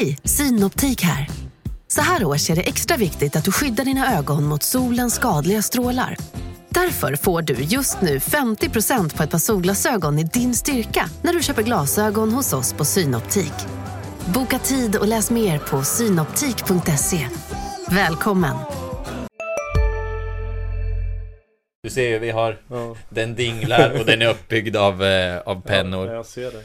Hej, Synoptik här. Så här års är det extra viktigt att du skyddar dina ögon mot solens skadliga strålar. Därför får du just nu 50% på ett par solglasögon i din styrka när du köper glasögon hos oss på Synoptik. Boka tid och läs mer på synoptik.se. Välkommen! Du ser ju, vi har Den dinglar och den är uppbyggd av, eh, av pennor Ja, jag ser det.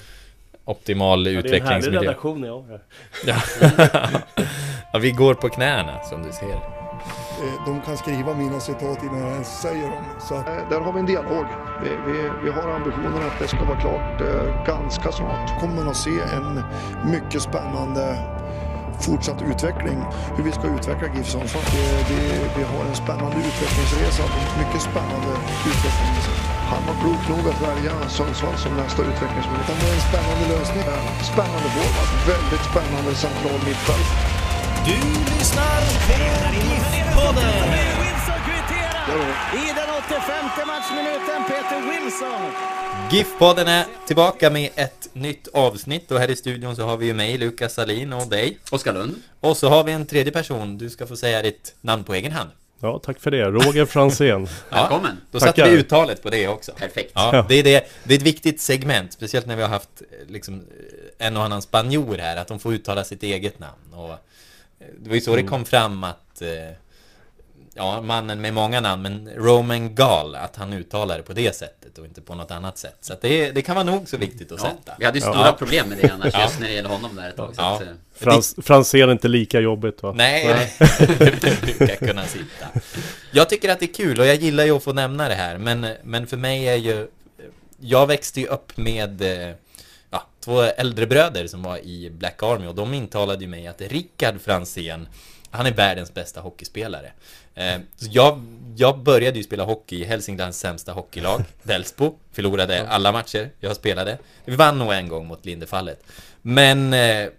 Optimal Ja, det är en härlig utvecklingsmiljö redaktion jag har. ja. ja, vi går på knäna som du ser Eh, De kan skriva mina citat innan jag ens säger dem. Så Eh, Där har vi en dialog. Vi, vi, vi har ambitionen att det ska vara klart eh, ganska snart. kommer man att se en mycket spännande fortsatt utveckling. Hur vi ska utveckla GIF Sundsvall. Det- det- Vi har en spännande utvecklingsresa. Mycket spännande utveckling. Han var klok nog att välja Sundsvall som nästa utvecklingsmöjlighet. Det är en spännande lösning. Spännande forward, väldigt spännande central mittfält. Du lyssnar på GIF-podden. I den 85 matchminuten, Peter Wilson. GIF-podden är tillbaka med ett nytt avsnitt och här i studion så har vi ju mig, Lukas Salin och dig Oskar Lund. Och så har vi en tredje person, du ska få säga ditt namn på egen hand Ja, tack för det. Roger Fransén. Välkommen. Då satte vi uttalet på det också Perfekt. Ja, det är, det, det är ett viktigt segment, speciellt när vi har haft eh, liksom, eh, en och annan spanjor här, att de får uttala sitt eget namn. Och, eh, det var ju så det kom fram att, eh, ja, mannen med många namn, men Roman Gall, att han uttalar det på det sättet och inte på något annat sätt. Så att det, det kan vara nog så viktigt att Ja, sätta. vi hade ju stora problem med det annars just när det gäller honom där ett tag. Så Ja. att, eh, Frans, Fransén är inte lika jobbigt va? Nej, det brukar kunna sitta. Jag tycker att det är kul och jag gillar ju att få nämna det här, men, men för mig är ju... Jag växte ju upp med eh, ja, två äldre bröder som var i Black Army och de intalade ju mig att Rickard Fransén, han är världens bästa hockeyspelare. Eh, så jag, jag började ju spela hockey i Hälsinglands sämsta hockeylag, Delsbo, förlorade alla matcher jag spelade. Vi vann nog en gång mot Lindefallet. Men eh,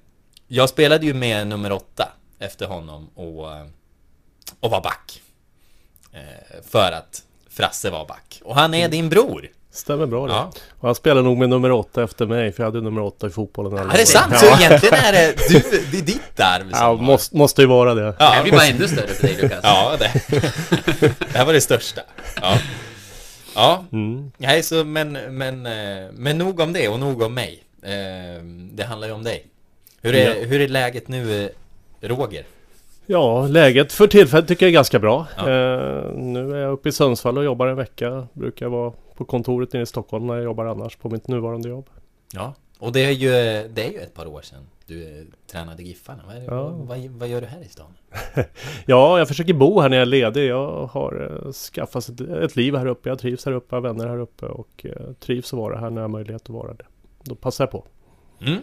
jag spelade ju med nummer åtta efter honom och, eh, och var back. För att Frasse var back. Och han är din bror. Stämmer bra det. Ja. Och han spelar nog med nummer åtta efter mig, för jag hade nummer åtta i fotbollen alla Är det år. sant? Ja, Så egentligen är det, du, det är ditt arv som ja måste, måste ju vara det. Det Ja, här blir bara ännu större för dig Lukas. ja det, det här var det största. Ja. Ja, Mm. nej så men, men, eh, men nog om det och nog om mig. Eh, Det handlar ju om dig. Hur är, Ja. hur är läget nu, eh, Roger? Ja, läget för tillfället tycker jag är ganska bra. Ja. Eh, nu är jag uppe i Sundsvall och jobbar en vecka. Brukar vara på kontoret nere i Stockholm när jag jobbar annars på mitt nuvarande jobb. Ja, och det är ju, det är ju ett par år sedan du eh, tränade Giffarna. Vad, Ja. vad, vad, gör du här i stan? Ja, jag försöker bo här när jag är ledig. Jag har eh, skaffat ett, ett liv här uppe. Jag trivs här uppe, har vänner här uppe och eh, trivs att vara här när jag har möjlighet att vara det. Då passar jag på. Mm.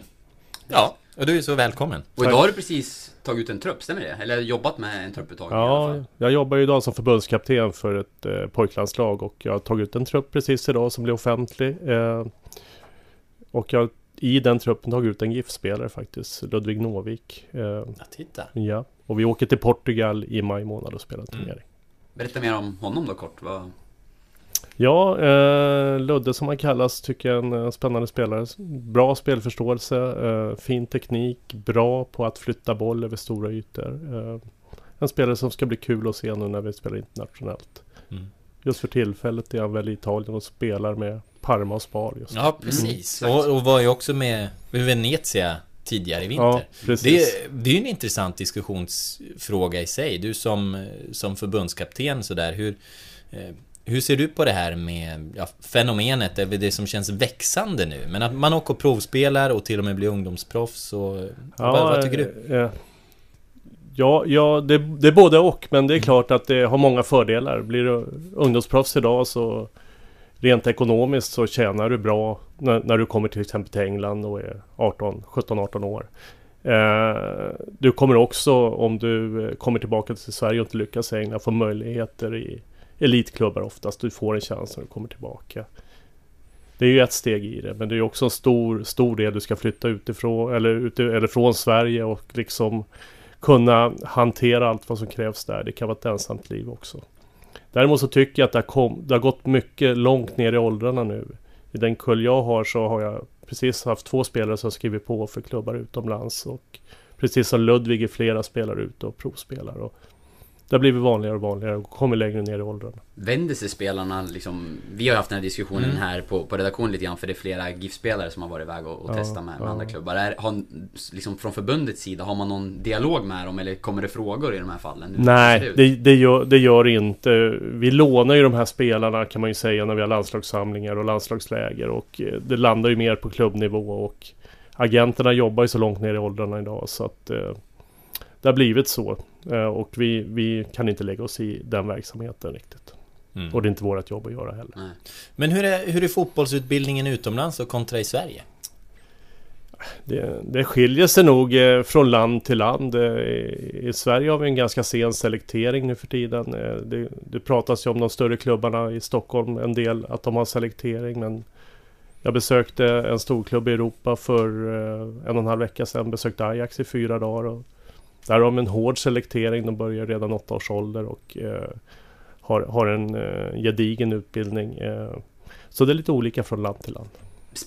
Ja, och du är så välkommen. Och idag har du precis tagit ut en trupp, stämmer det? Eller jobbat med en trupputtagning i alla Ja, fall? jag jobbar ju idag som förbundskapten för ett eh, pojklandslag och jag har tagit ut en trupp precis idag som blir offentlig. Eh, och jag i den truppen tagit ut en GIF-spelare faktiskt, Ludvig Novik. Eh, Ja, titta. ja. Och vi åker till Portugal i maj månad och spelar en Mm. turnering. Berätta mer om honom då kort. Vad... Ja, eh, Ludde som han kallas tycker jag är en eh, spännande spelare. Bra spelförståelse, eh, fin teknik, bra på att flytta boll över stora ytor. Eh, en spelare som ska bli kul att se nu när vi spelar internationellt. Mm. Just för tillfället är han väl i Italien och spelar med Parma och Spar just. Ja, precis. Mm, och, och var ju också med med Venezia tidigare i vinter. Ja, precis. Det, det är ju en intressant diskussionsfråga i sig. Du som, som förbundskapten sådär, hur, eh, hur ser du på det här med ja, fenomenet, det som känns växande nu, men att man åker och provspelar och till och med blir ungdomsproffs och... vad, vad tycker du? eh, Ja, ja det, det är både och. Men det är klart att det har många fördelar. Blir du ungdomsproffs idag så rent ekonomiskt så tjänar du bra när, när du kommer till exempel till England och är 18, 17-18 år. Eh, du kommer också, om du eh, kommer tillbaka till Sverige och inte lyckas i England, få möjligheter i elitklubbar oftast. Du får en chans när du kommer tillbaka. Det är ju ett steg i det, men det är också en stor, stor del du ska flytta utifrån, eller, ute, eller från Sverige och liksom kunna hantera allt vad som krävs där. Det kan vara ett ensamt liv också. Däremot så tycker jag att det har, kom, det har gått mycket långt ner i åldrarna nu. I den kull jag har så har jag precis haft två spelare som skrivit på för klubbar utomlands och Precis som Ludvig är flera spelare ute och provspelar. Och det har blivit vanligare och vanligare och kommer längre ner i åldrarna. Vänder sig spelarna liksom... Vi har haft den här diskussionen Mm. här på, på redaktionen lite grann för det är flera GIF-spelare som har varit iväg och, och Ja, testat med, med ja. andra klubbar. Är, har, liksom från förbundets sida, har man någon dialog med dem eller kommer det frågor i de här fallen? Hur Nej, det, det, gör, det gör inte. Vi lånar ju de här spelarna kan man ju säga när vi har landslagssamlingar och landslagsläger och eh, det landar ju mer på klubbnivå och agenterna jobbar ju så långt ner i åldrarna idag så att eh, det har blivit så. Eh, och vi, vi kan inte lägga oss i den verksamheten riktigt. Mm. Och det är inte vårt jobb att göra heller. Nej. Men hur är, hur är fotbollsutbildningen utomlands och kontra i Sverige? Det, det skiljer sig nog eh, från land till land. Eh, I Sverige har vi en ganska sen selektering nu för tiden. Det, det pratas ju om de större klubbarna i Stockholm en del att de har selektering men jag besökte en storklubb i Europa för en och en halv vecka sedan. Besökte Ajax i fyra dagar. Och där har de en hård selektering. De börjar redan åtta års ålder och eh, har, har en eh, gedigen utbildning. Eh, så det är lite olika från land till land.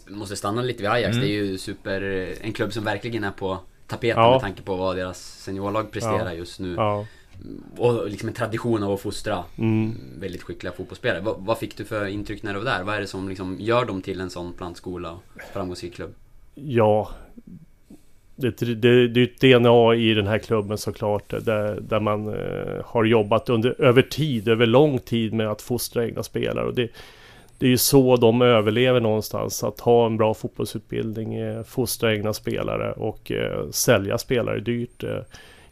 Måste stanna lite vid Ajax, Mm. det är ju super... En klubb som verkligen är på tapeten Ja. med tanke på vad deras seniorlag presterar Ja. just nu. Ja. Och liksom en tradition av att fostra Mm. väldigt skickliga fotbollsspelare. Vad, vad fick du för intryck när du var där? Vad är det som liksom gör dem till en sån plantskola och framgångsrik klubb? Ja, det, det, det är ju ett DNA i den här klubben såklart. Där, där man eh, har jobbat under, över tid, över lång tid med att fostra egna spelare. Och det, det är ju så de överlever någonstans. Att ha en bra fotbollsutbildning, eh, fostra egna spelare och eh, sälja spelare dyrt. Eh,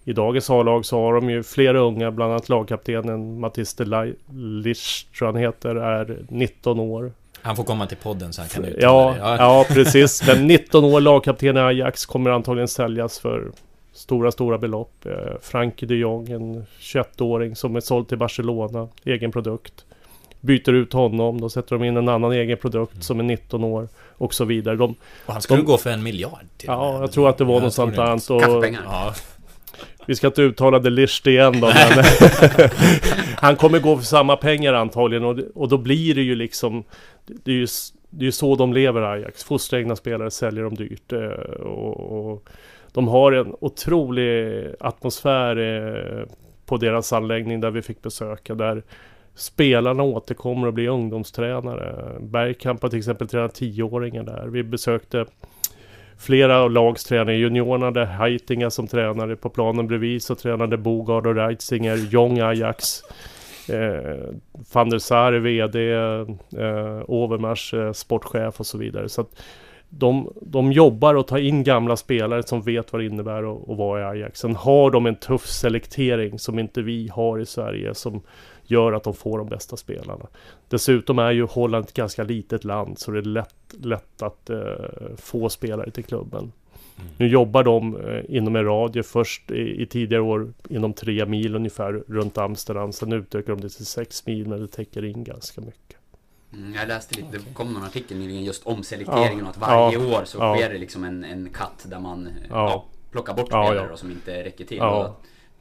I dagens A-lag så har de ju flera unga, bland annat lagkaptenen Mattis de tror jag han heter, är 19 år. Han får komma till podden så han kan uttala Ja, det. ja, precis. Men 19 år lagkapten i Ajax kommer antagligen säljas för stora, stora belopp. Eh, Frankie de Jong, en 21-åring som är såld till Barcelona, egen produkt. Byter ut honom, då sätter de in en annan egen produkt som är 19 år och så vidare. De, Och han skulle De- gå för en miljard till ja, jag tror att det var något sånt där. Och. Ja, vi ska inte uttala det Ligt igen då, men han kommer gå för samma pengar antagligen och, och då blir det ju liksom det är ju, det är ju så de lever Ajax. Fostra egna spelare, säljer dem dyrt. Eh, och, och de har en otrolig atmosfär eh, på deras anläggning där vi fick besöka. Där spelarna återkommer och blir ungdomstränare. Bergkamp har till exempel tränat tioåringar där. Vi besökte flera av lags tränare. Juniorerna där Heitinga som tränare. På planen bredvid så tränade Bogard och Reitzinger, Jong Ajax. Eh, van der Sar är VD, eh, Overmars eh, sportchef och så vidare. Så att de, de jobbar och tar in gamla spelare som vet vad det innebär att, och vara i Ajax. Sen har de en tuff selektering som inte vi har i Sverige som gör att de får de bästa spelarna. Dessutom är ju Holland ett ganska litet land så det är lätt, lätt att eh, få spelare till klubben. Nu jobbar de eh, inom en radie först i, i tidigare år inom tre mil ungefär runt Amsterdam. Sen utökar de det till sex mil men det täcker in ganska mycket. Mm, jag läste lite, det kom någon artikel nyligen just om selekteringen Ja. och att varje Ja. år så Ja. sker det liksom en, en cut där man eh, Ja. plockar bort spelare som inte räcker till.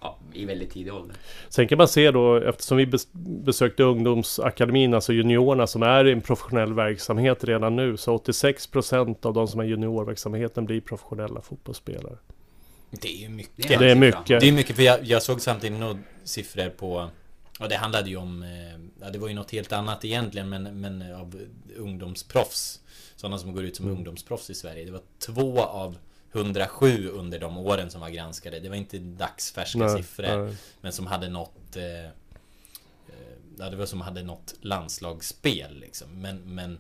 Ja. Ja, I väldigt tidig ålder. Sen kan man se då, eftersom vi bes- besökte ungdomsakademin, alltså juniorerna som är i en professionell verksamhet redan nu, så 86% av de som är i juniorverksamheten blir professionella fotbollsspelare. det är ju mycket. Det är Det är mycket. Det är mycket, för jag, jag såg samtidigt några siffror på... Och det handlade ju om... eh, Ja, det var ju något helt annat egentligen, men, men av ungdomsproffs. Sådana som går ut som Mm. ungdomsproffs i Sverige. Det var två av 107 under de åren som var granskade. Det var inte dagsfärska siffror. nej. Men som hade nått... Eh, eh, ja, det var som hade nått landslagsspel liksom. Men, men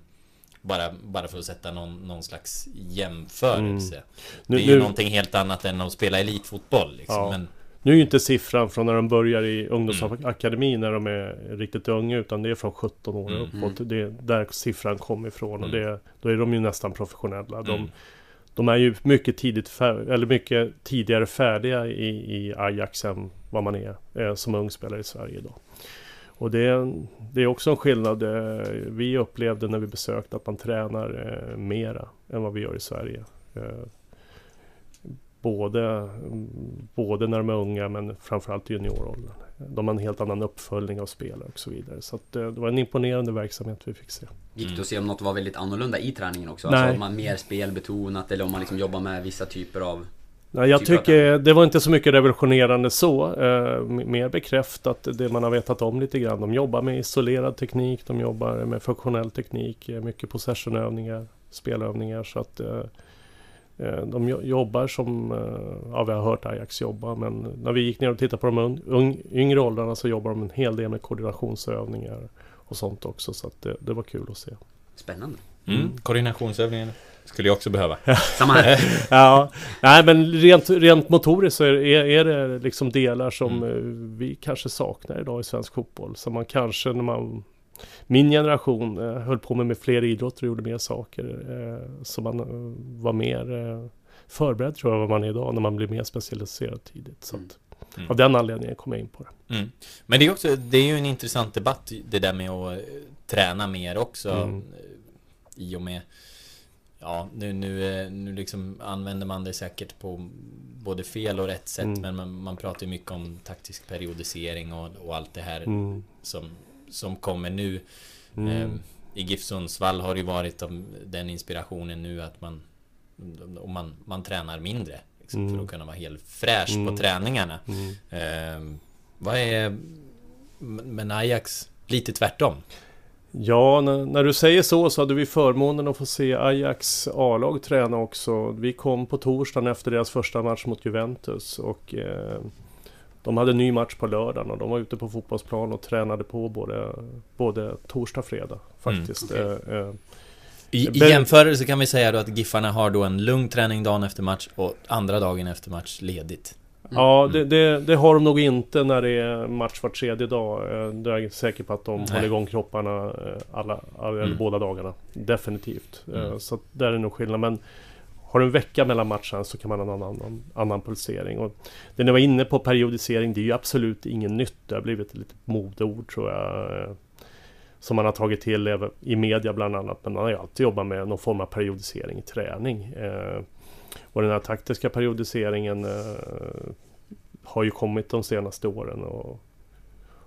bara, bara för att sätta någon, någon slags jämförelse. Mm. Nu- det är ju nu- någonting helt annat än att spela elitfotboll liksom. Ja. Men, Nu är ju inte siffran från när de börjar i ungdomsakademin när de är riktigt unga utan det är från 17 år Mm. uppåt. Det är där siffran kommer ifrån och Mm. det, då är de ju nästan professionella. De, Mm de är ju mycket tidigt fär, eller mycket tidigare färdiga i, i Ajax än vad man är eh, som ung spelare i Sverige idag. Och det, det är också en skillnad eh, vi upplevde när vi besökte att man tränar eh, mera än vad vi gör i Sverige. Eh, både, mm, både när de är unga men framförallt i junioråldern. De har en helt annan uppföljning av spelare och så vidare. Så att, eh, det var en imponerande verksamhet vi fick se. Gick Mm. det att se om något var väldigt annorlunda i träningen också? Nej. Alltså om man mer spelbetonat eller om man liksom jobbar med vissa typer av Nej, jag tycker det var inte så mycket revolutionerande så. Eh, mer bekräftat det man har vetat om lite grann. De jobbar med isolerad teknik, de jobbar med funktionell teknik, eh, mycket possessionövningar, spelövningar. Så att eh, de jo- jobbar som, eh, ja vi har hört Ajax jobba, men när vi gick ner och tittade på de un, yngre åldrarna så jobbar de en hel del med koordinationsövningar och sånt också. Så att det, det var kul att se. Spännande. Mm. Koordinatitionen skulle jag också behöva. Samma här. Ja, nej men rent, rent motoriskt så är, är, är det liksom delar som Mm. eh, vi kanske saknar idag i svensk fotboll. Som man kanske när man min generation eh, höll på med, med fler idrotter och gjorde mer saker. Eh, så man eh, var mer eh, förberedd tror jag vad man är idag när man blir mer specialiserad tidigt. Så Mm. att, Mm. Av den anledningen kom jag in på det. Mm. Men det är också, det är ju en intressant debatt det där med att träna mer också. Mm. I och med Ja, nu, nu, nu liksom använder man det säkert på både fel och rätt sätt Mm. Men man, man pratar ju mycket om taktisk periodisering och, och allt det här Mm. som, som kommer nu Mm. Ehm, I GIF Sundsvall har det ju varit den inspirationen nu att man om man, man tränar mindre liksom, Mm. för att kunna vara helt fräsch Mm. på träningarna. Ehm, vad är Men Ajax lite tvärtom? Ja, när, när du säger så så hade vi förmånen att få se Ajax A-lag träna också. Vi kom på torsdagen efter deras första match mot Juventus och eh, de hade en ny match på lördagen och de var ute på fotbollsplan och tränade på både, både torsdag och fredag faktiskt. Mm, Eh, eh, I, I jämförelse kan vi säga då att Giffarna har då en lugn träning dagen efter match och andra dagen efter match ledigt. Ja, Mm. det, det, det har de nog inte när det är match var tredje dag. Eh, Då är jag säker på att de Nej. håller igång kropparna alla, alla Mm. båda dagarna. Definitivt. Mm. Så där är nog skillnad. Men har du en vecka mellan matcherna så kan man ha en annan, annan pulsering. Och det ni var inne på periodisering, det är ju absolut inget nytt. Det har blivit ett litet modeord tror jag. eh, Som man har tagit till i media bland annat. Men man har ju alltid jobbat med någon form av periodisering i träning. Eh, Och den här taktiska periodiseringen eh, har ju kommit de senaste åren och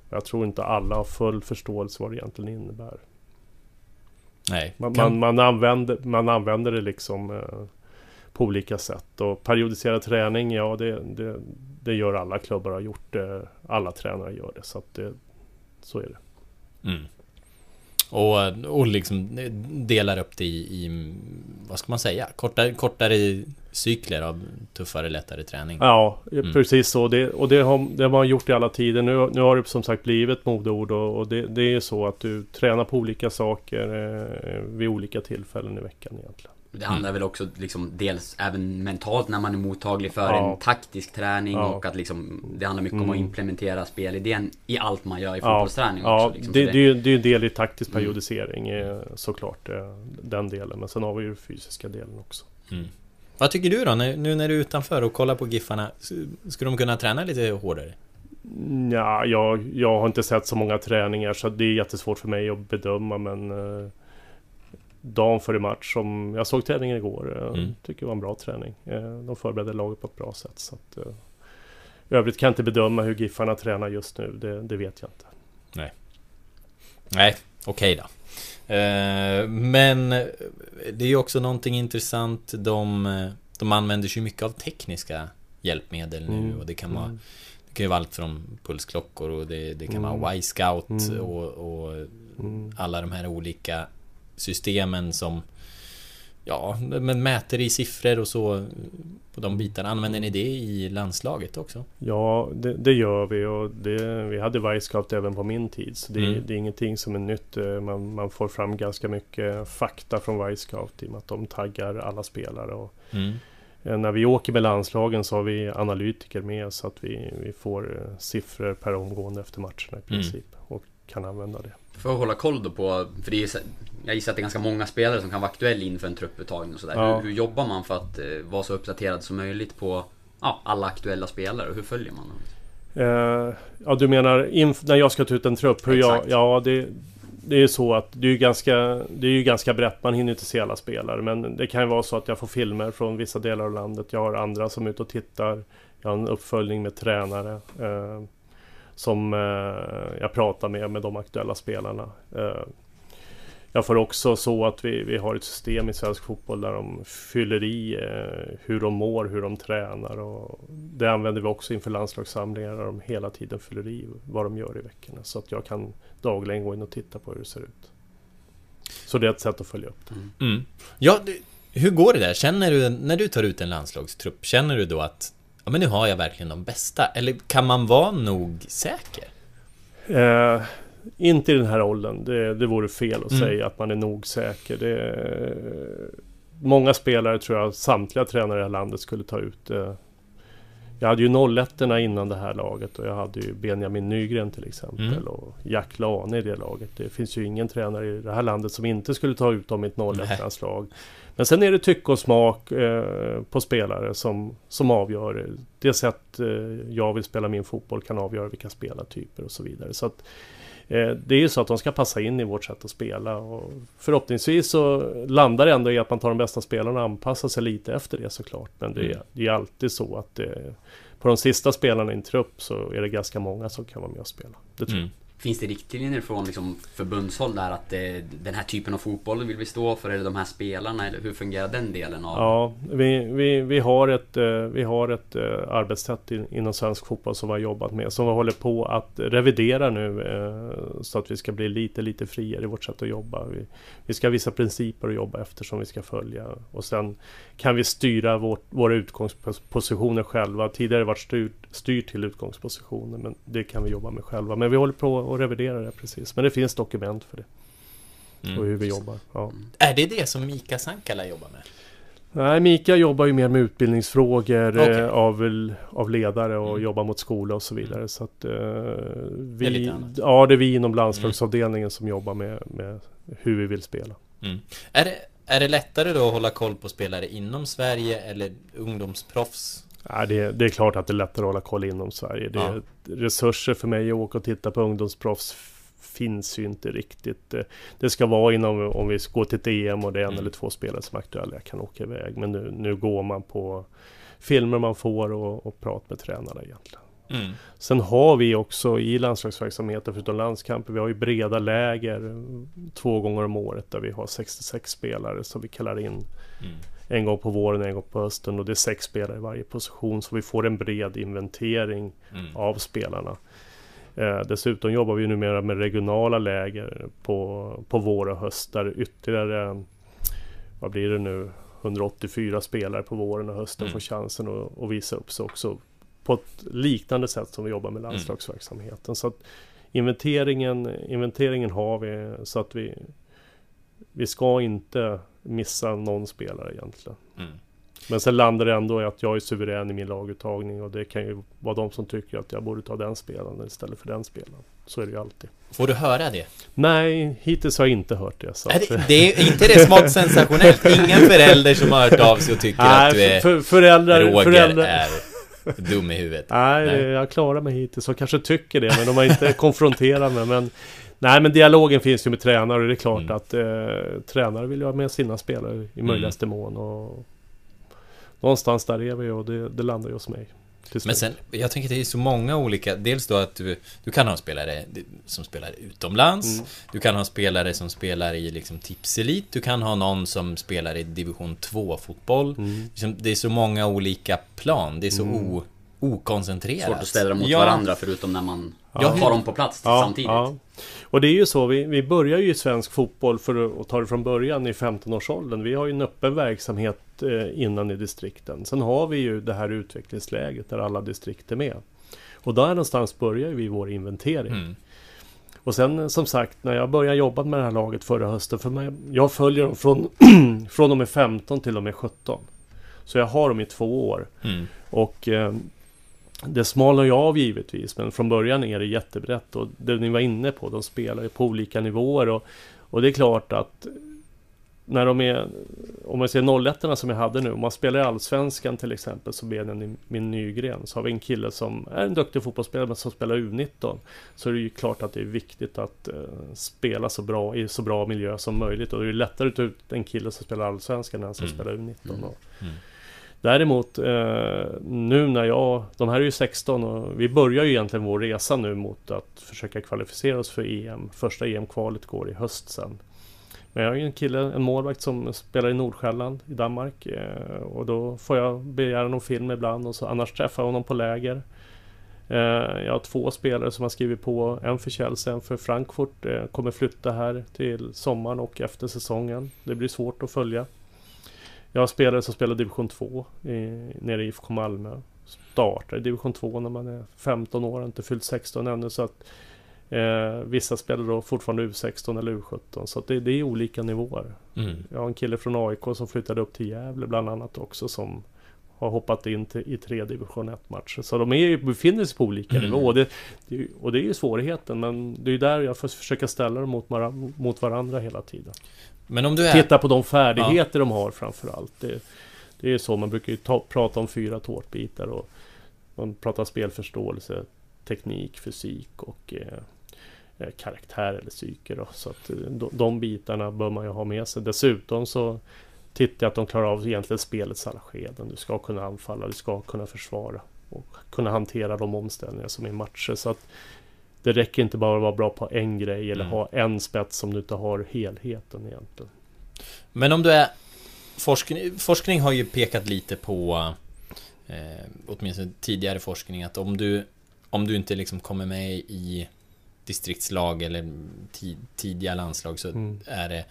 jag tror inte alla har full förståelse vad det egentligen innebär. Nej. Man, kan- man, man, använder, man använder det liksom eh, på olika sätt. Och periodiserad träning, ja det, det, det gör alla klubbar har gjort det. Alla tränare gör det. Så att det, så är det. Mm. Och, och liksom delar upp det i, i vad ska man säga, kortare, kortare cykler av tuffare, lättare träning. Ja, Mm. precis så. Det, och det har, det har man gjort i alla tider. Nu, nu har det som sagt blivit modeord och, och det, det är ju så att du tränar på olika saker eh, vid olika tillfällen i veckan egentligen. Det handlar väl också liksom dels även mentalt när man är mottaglig för Ja. en taktisk träning Ja. och att liksom Det handlar mycket om att Mm. implementera spelidén i allt man gör i fotbollsträning ja också. Liksom. det, Så det, är ju- det är ju en del i taktisk Mm. periodisering eh, såklart. eh, Den delen. Men sen har vi ju den fysiska delen också. Mm. Vad tycker du då, nu när du är utanför och kollar på Giffarna? Skulle de kunna träna lite hårdare? Ja, jag, jag har inte sett så många träningar så det är jättesvårt för mig att bedöma men eh, Dagen före match som jag såg träningen igår eh, Mm. Tycker det var en bra träning eh, De förberedde laget på ett bra sätt så att, eh, I övrigt kan jag inte bedöma hur Giffarna tränar just nu Det, det vet jag inte Nej, okej då. Eh, men det är ju också någonting intressant. De, eh, de använder sig mycket av tekniska hjälpmedel nu Mm. och det kan vara Mm. Det kan ju vara allt från pulsklockor och det, det kan Mm. vara Y-scout Mm. och, och Mm. alla de här olika systemen som Ja, men mäter i siffror och så på de bitarna. Använder ni det i landslaget också? Ja, det, det gör vi och det, vi hade Wisecout även på min tid. Så det, Mm. det är ingenting som är nytt. Eh, Man, man får fram ganska mycket fakta från Wisecout i och med att de taggar alla spelare. Och, Mm. eh, när vi åker med landslagen så har vi analytiker med så att vi, vi får eh, siffror per omgående efter matcherna i princip. Och kan använda det. För att hålla koll då på, för det är, jag gissar att det är ganska många spelare som kan vara aktuella inför en trupputtagning och sådär. Ja. Hur, hur jobbar man för att eh, vara så uppdaterad som möjligt på ja, alla aktuella spelare och hur följer man dem? Eh, ja, du menar när jag ska ta ut en trupp? Hur jag, Exakt. ja, det, det är så att det är ganska, det är ju ganska brett. Man hinner inte se alla spelare. Men det kan ju vara så att jag får filmer från vissa delar av landet. Jag har andra som är ute och tittar. Jag har en uppföljning med tränare. Eh, som eh, jag pratar med, med de aktuella spelarna. Eh, jag får också så att vi, vi har ett system i svensk fotboll där de fyller i eh, hur de mår, hur de tränar och det använder vi också inför landslagssamlingar där de hela tiden fyller i vad de gör i veckorna så att jag kan dagligen gå in och titta på hur det ser ut. Så det är ett sätt att följa upp det. Mm. Ja, du, hur går det där? Känner du, när du tar ut en landslagstrupp, känner du då att ja, men nu har jag verkligen de bästa? Eller kan man vara nog säker? Eh, inte i den här åldern. Det, det vore fel att Mm. säga att man är nog säker. Det, många spelare tror jag samtliga tränare i det här landet skulle ta ut. Eh, jag hade ju 01 innan det här laget och jag hade ju Benjamin Nygren till exempel Mm. och Jack Lane i det laget. Det finns ju ingen tränare i det här landet som inte skulle ta ut dem i ett 01 lag Men sen är det tycke och smak eh, på spelare som, som avgör. Det sätt eh, jag vill spela min fotboll kan avgöra vilka spelartyper och så vidare. Så att, det är ju så att de ska passa in i vårt sätt att spela och förhoppningsvis så landar det ändå i att man tar de bästa spelarna och anpassar sig lite efter det såklart. Men det, är- Mm. det är alltid så att eh, på de sista spelarna i en trupp så är det ganska många som kan vara med och spela. Det tror jag. Mm. Finns det riktlinjer från liksom förbundshåll där att det, den här typen av fotboll vill vi stå för? Eller de här spelarna? Eller hur fungerar den delen av... Ja, vi, vi, vi har ett, eh, vi har ett eh, arbetssätt inom svensk fotboll som vi har jobbat med. Som vi håller på att revidera nu så att vi ska bli lite, lite friare i vårt sätt att jobba. Vi, vi ska ha vissa principer att jobba efter som vi ska följa. Och sen kan vi styra vårt, våra utgångspositioner själva. Tidigare har det varit styrt, styrt till utgångspositioner men det kan vi jobba med själva. Men vi håller på att revidera det precis. Men det finns dokument för det Mm. och hur vi jobbar. Ja. Är det det som Mika Sankala jobbar med? Nej, Mika jobbar ju mer med utbildningsfrågor Okej. eh, av, av ledare och Mm. jobbar mot skola och så vidare. Så att, eh, Det är lite vi, annat. ja, det är vi inom landslagsavdelningen som jobbar med, med hur vi vill spela. Mm. Är, det, är det lättare då att hålla koll på spelare inom Sverige eller ungdomsproffs? Ja, det, det är klart att det är lättare att hålla koll inom Sverige. Det, Ja. Resurser för mig att åka och titta på ungdomsproffs finns ju inte riktigt. Eh, Det ska vara inom, om vi går till ett EM och det är en Mm. eller två spelare som är aktuella, jag kan åka iväg. Men nu, nu går man på filmer man får och, och pratar med tränarna egentligen. Mm. Sen har vi också i landslagsverksamheten, förutom landskamper, vi har ju breda läger eh, två gånger om året där vi har 66 spelare som vi kallar in Mm. En gång på våren, en gång på hösten och det är sex spelare i varje position så vi får en bred inventering Mm. av spelarna. Eh, dessutom jobbar vi numera med regionala läger på, på vår och höst där ytterligare, vad blir det nu, 184 spelare på våren och hösten Mm. får chansen att, att visa upp sig också på ett liknande sätt som vi jobbar med landslagsverksamheten. Så att inventeringen, inventeringen har vi så att vi, vi ska inte missa någon spelare egentligen. Mm. Men sen landar det ändå i att jag är suverän i min laguttagning och det kan ju vara de som tycker att jag borde ta den spelaren istället för den spelaren. Så är det ju alltid. Får du höra det? Nej, hittills har jag inte hört det. Så att, det, det är inte det smått sensationellt? Ingen förälder som har hört av sig och tycker Nej, att du är för, föräldrar, Roger föräldrar, är dum i huvudet. Nej, Nej. jag klarar mig hittills och kanske tycker det, men de har inte konfronterat mig. Men, nej, men dialogen finns ju med tränare och det är klart Mm. att eh, tränare vill ju ha med sina spelare i möjligaste mån. Och någonstans där är vi och det, det landar ju hos mig. Men sen, jag tänker att det är så många olika, dels då att du, du kan ha spelare som spelar utomlands, Mm. du kan ha spelare som spelar i liksom tipselit, du kan ha någon som spelar i division 2-fotboll. Mm. Liksom, Det är så många olika plan, det är så Mm. o, okoncentrerat. Svårt att ställa dem mot Ja. varandra förutom när man Ja. har dem på plats Ja, samtidigt. ja. Och det är ju så, vi, vi börjar ju i svensk fotboll för att ta det från början i 15-årsåldern. Vi har ju en öppen verksamhet eh, innan i distrikten. Sen har vi ju det här utvecklingsläget där alla distrikt är med. Och där någonstans börjar vi vår inventering. Mm. Och sen eh, som sagt, när jag började jobba med det här laget förra hösten, för mig, jag följer dem från, från och med 15 till och med 17. Så jag har dem i två år. Mm. Och eh, det smalnar ju av givetvis, men från början är det jättebrett. Och det ni var inne på, de spelar ju på olika nivåer. Och, och det är klart att när de är, om man ser 01 som jag hade nu, om man spelar i Allsvenskan till exempel, så Benjamin min Nygren, så har vi en kille som är en duktig fotbollsspelare, men som spelar U19. Så är det ju klart att det är viktigt att eh, spela så bra, i så bra miljö som möjligt. Och det är ju lättare att ta ut en kille som spelar Allsvenskan än en som Mm. spelar U19. Mm. Mm. Däremot eh, nu när jag, de här är ju 16 och vi börjar ju egentligen vår resa nu mot att försöka kvalificera oss för EM. Första EM-kvalet går i höst sen. Men jag har ju en kille, en målvakt som spelar i Nordsjälland i Danmark. Eh, och då får jag begära någon film ibland och så annars träffar jag honom på läger. Eh, jag har två spelare som har skrivit på. En för Chelsea, en för Frankfurt. Eh, kommer flytta här till sommaren och efter säsongen. Det blir svårt att följa. Jag har spelare som spelar division 2 i, nere i IFK Malmö. Startar i division 2 när man är 15 år, inte fyllt 16 ännu. Så att, eh, vissa spelar då fortfarande U16 eller U17. Så det, det är olika nivåer. Mm. Jag har en kille från AIK som flyttade upp till Gävle bland annat också som har hoppat in till, i tre division 1 matcher. Så de är, befinner sig på olika Mm. nivåer. Och det, det, och det är ju svårigheten. Men det är ju där jag får försöka ställa dem mot, mot varandra hela tiden. Men om du är... Titta på de färdigheter de har framför allt. Det, det är så, man brukar ju ta, prata om fyra tårtbitar och man pratar spelförståelse, teknik, fysik och eh, eh, karaktär eller psyke. Då. Så att eh, de, de bitarna bör man ju ha med sig. Dessutom så tittar jag att de klarar av egentligen spelets alla skeden. Du ska kunna anfalla, du ska kunna försvara och kunna hantera de omställningar som är i matcher. Så att det räcker inte bara att vara bra på en grej eller Mm. ha en spets som du inte har helheten egentligen. Men om du är... Forskning, forskning har ju pekat lite på, eh, åtminstone tidigare forskning, att om du, om du inte liksom kommer med i distriktslag eller ti, tidiga landslag så Mm. är det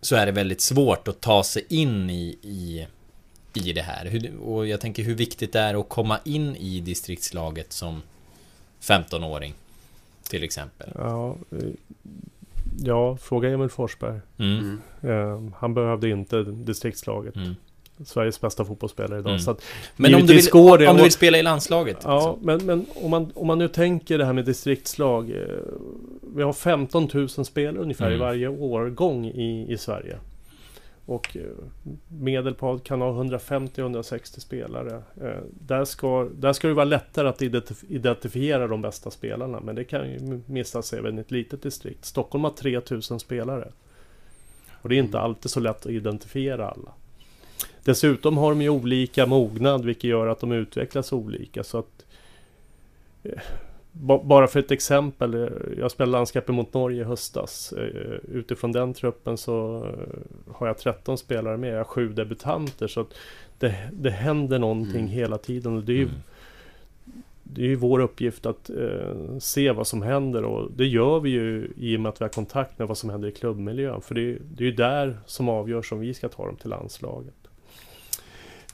så är det väldigt svårt att ta sig in i, i, i det här. Hur, och jag tänker hur viktigt det är att komma in i distriktslaget som 15-åring. Till exempel. Ja, eh, ja fråga Emil Forsberg. Mm. Eh, han behövde inte distriktslaget. Mm. Sveriges bästa fotbollsspelare idag. Mm. Så att, Men om du, vill, går det om du och- vill spela i landslaget? ja, liksom. men, men om, man, om man nu tänker det här med distriktslag. Eh, vi har 15 000 spelare ungefär i Mm. varje årgång i, i Sverige. Och eh, Medelpad kan ha 150-160 spelare. Eh, där, ska, där ska det vara lättare att identif- identifiera de bästa spelarna. Men det kan ju missas även i ett litet distrikt. Stockholm har 3000 spelare. Och det är inte alltid så lätt att identifiera alla. Dessutom har de ju olika mognad vilket gör att de utvecklas olika. Så att, eh, bara för ett exempel. eh, Jag spelade landskampen mot Norge i höstas. Eh, Utifrån den truppen så eh, har jag 13 spelare med. Jag har sju debutanter. Så det, det händer någonting Mm. hela tiden. Och det är ju Mm. det är ju vår uppgift att eh, se vad som händer och det gör vi ju i och med att vi har kontakt med vad som händer i klubbmiljön. För det är ju där som avgörs om vi ska ta dem till landslaget.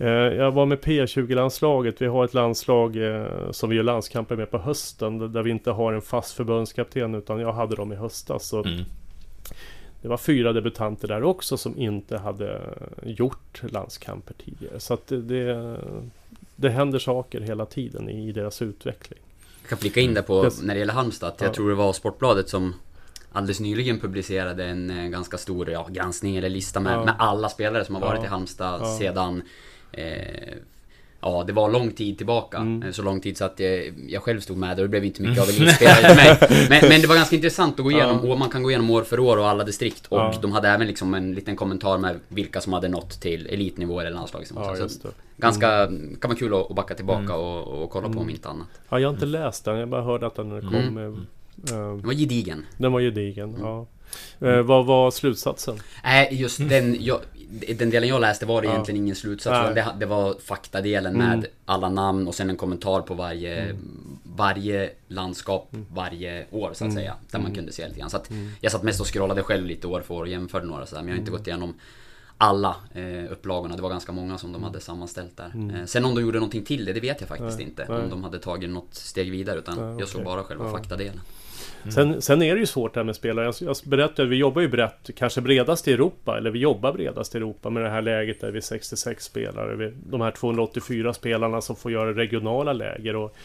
Eh, jag var med P20-landslaget. Vi har ett landslag eh, som vi gör landskamper med på hösten där- vi inte har en fast förbundskapten utan jag hade dem i höstas. Så Mm. det var fyra debutanter där också som inte hade gjort landskamper tidigare. Så att det, det, det händer saker hela tiden i deras utveckling. Jag kan flika in där på, när det gäller Halmstad, att jag Ja. tror det var Sportbladet som alldeles nyligen publicerade en eh, ganska stor ja, granskning eller lista med, Ja. med alla spelare som har varit Ja. i Halmstad Ja. sedan eh, Ja, det var lång tid tillbaka. Mm. Eh, Så lång tid så att jag, jag själv stod med och det blev inte mycket av elitspelare till mig. Men, men det var ganska intressant att gå igenom, Ja. och man kan gå igenom år för år och alla distrikt. Och Ja. de hade även liksom en liten kommentar med vilka som hade nått till elitnivå eller landslagsnivå. Ja, så ganska, kan vara kul att, backa tillbaka Mm. och, och kolla på om Mm. inte annat. Ja, jag har inte läst den. Jag bara hörde att den kom. Mm. eh, Den var gedigen. den var gedigen. Ja. Eh, vad var slutsatsen? Nej, just den, jag, den delen jag läste var det Ja. egentligen ingen slutsats. Det, det var faktadelen Mm. med alla namn och sen en kommentar på varje, Mm. varje landskap varje år så att Mm. säga. Där man Mm. kunde se lite grann. Så att Mm. jag satt mest och scrollade själv lite år för år och jämförde några sådär. Men jag har inte Mm. gått igenom alla eh, upplagorna. Det var ganska många som de hade sammanställt där. Mm. Eh, sen om de gjorde någonting till det, det vet jag faktiskt Nej, inte. nej. Om de hade tagit något steg vidare. Utan Nej, jag såg bara själva Ja. faktadelen. Mm. Sen, sen är det ju svårt det här med spelare. Jag, jag berättade, vi jobbar ju brett, kanske bredast i Europa, eller vi jobbar bredast i Europa med det här läget där vi är 66 spelare. Vi, de här 284 spelarna som får göra regionala läger. Och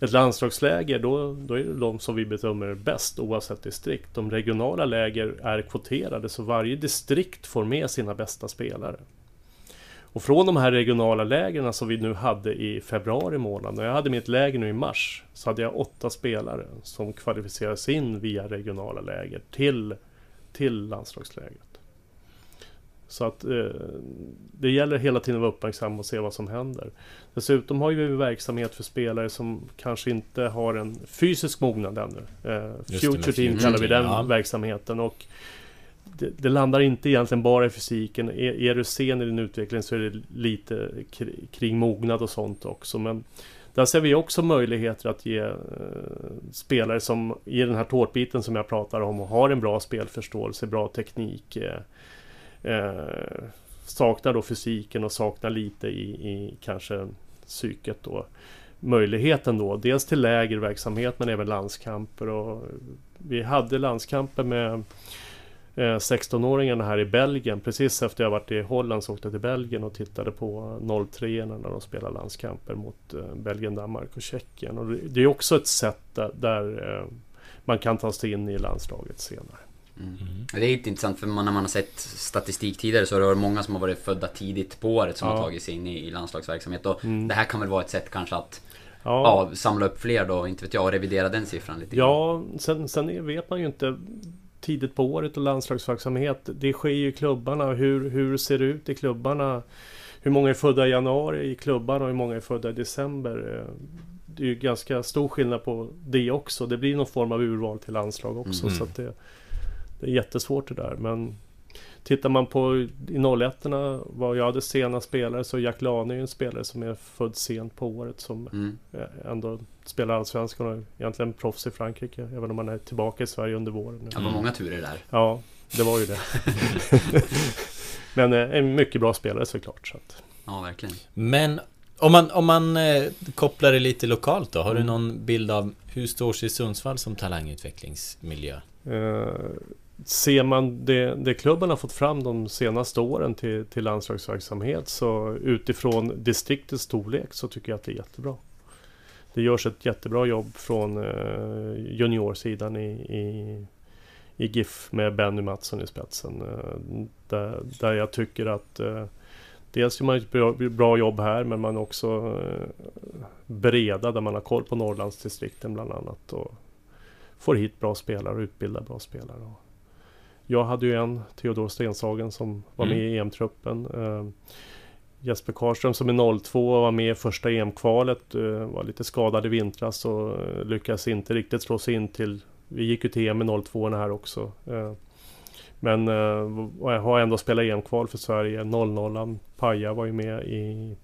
ett landslagsläger, då, då är det de som vi bedömer bäst oavsett distrikt. De regionala läger är kvoterade så varje distrikt får med sina bästa spelare. Och från de här regionala lägren som vi nu hade i februari månad, när jag hade mitt läger nu i mars, så hade jag åtta spelare som kvalificerades in via regionala läger till, till landslagslägret. Så att eh, det gäller hela tiden att vara uppmärksam och se vad som händer. Dessutom har vi verksamhet för spelare som kanske inte har en fysisk mognad ännu. Eh, Future Team kallar vi den verksamheten. Och det, det, landar inte egentligen bara i fysiken. Är, är du sen i din utveckling så är det lite kring mognad och sånt också. Men där ser vi också möjligheter att ge eh, spelare som i den här tårtbiten som jag pratar om har en bra spelförståelse, bra teknik. Eh, eh, saknar då fysiken och saknar lite i, i kanske psyket då. Möjligheten då, dels till lägerverksamhet men även landskamper. Och vi hade landskamper med 16-åringarna eh, här i Belgien. Precis efter jag varit i Holland så åkte jag till Belgien och tittade på 03 när de spelar landskamper mot eh, Belgien, Danmark och Tjeckien. Och det är också ett sätt där, där eh, man kan ta sig in i landslaget senare. Mm. Det är lite intressant för man, när man har sett statistik tidigare så har det varit många som har varit födda tidigt på året som ja. har tagit sig in i, i landslagsverksamhet. Och mm. Det här kan väl vara ett sätt kanske att ja. ja. samla upp fler då, inte vet jag, och revidera den siffran lite Ja, sen, sen vet man ju inte tidigt på året och landslagsverksamhet. Det sker ju i klubbarna. Hur, hur ser det ut i klubbarna? Hur många är födda i januari i klubbarna och hur många är födda i december? Eh, det är ju ganska stor skillnad på det också. Det blir någon form av urval till landslag också. Mm. Så det, det är jättesvårt det där. Men Tittar man på i 01 vad jag hade sena spelare så Jack Lane är en spelare som är född sent på året som mm. ändå spelar Allsvenskan och egentligen proffs i Frankrike även om han är tillbaka i Sverige under våren. Ja, det var många turer där. Ja, det var ju det. Men eh, en mycket bra spelare såklart. Så att. Ja, verkligen. Men om man, om man eh, kopplar det lite lokalt då, har mm. du någon bild av hur står sig Sundsvall som talangutvecklingsmiljö? Eh, ser man det, det klubben har fått fram de senaste åren till, till landslagsverksamhet så utifrån distriktets storlek så tycker jag att det är jättebra. Det görs ett jättebra jobb från eh, juniorsidan i, i, i GIF med Benny Mattsson i spetsen. Eh, där, där jag tycker att eh, dels gör man ett bra, bra, jobb här men man är också breda där man har koll på Norrlandsdistrikten bland annat. Och får hit bra spelare och utbildar bra spelare. Jag hade ju en, Theodor Stenshagen, som var med mm. i EM-truppen. Jesper Karlström som är 02 var med i första EM-kvalet. Eh, var lite skadad i vintras och eh, lyckades inte riktigt slå sig in till... Vi gick ju till EM med 02 här också. Eh. men jag har ändå spelat EM-kval för Sverige. 00 Paja var ju med i,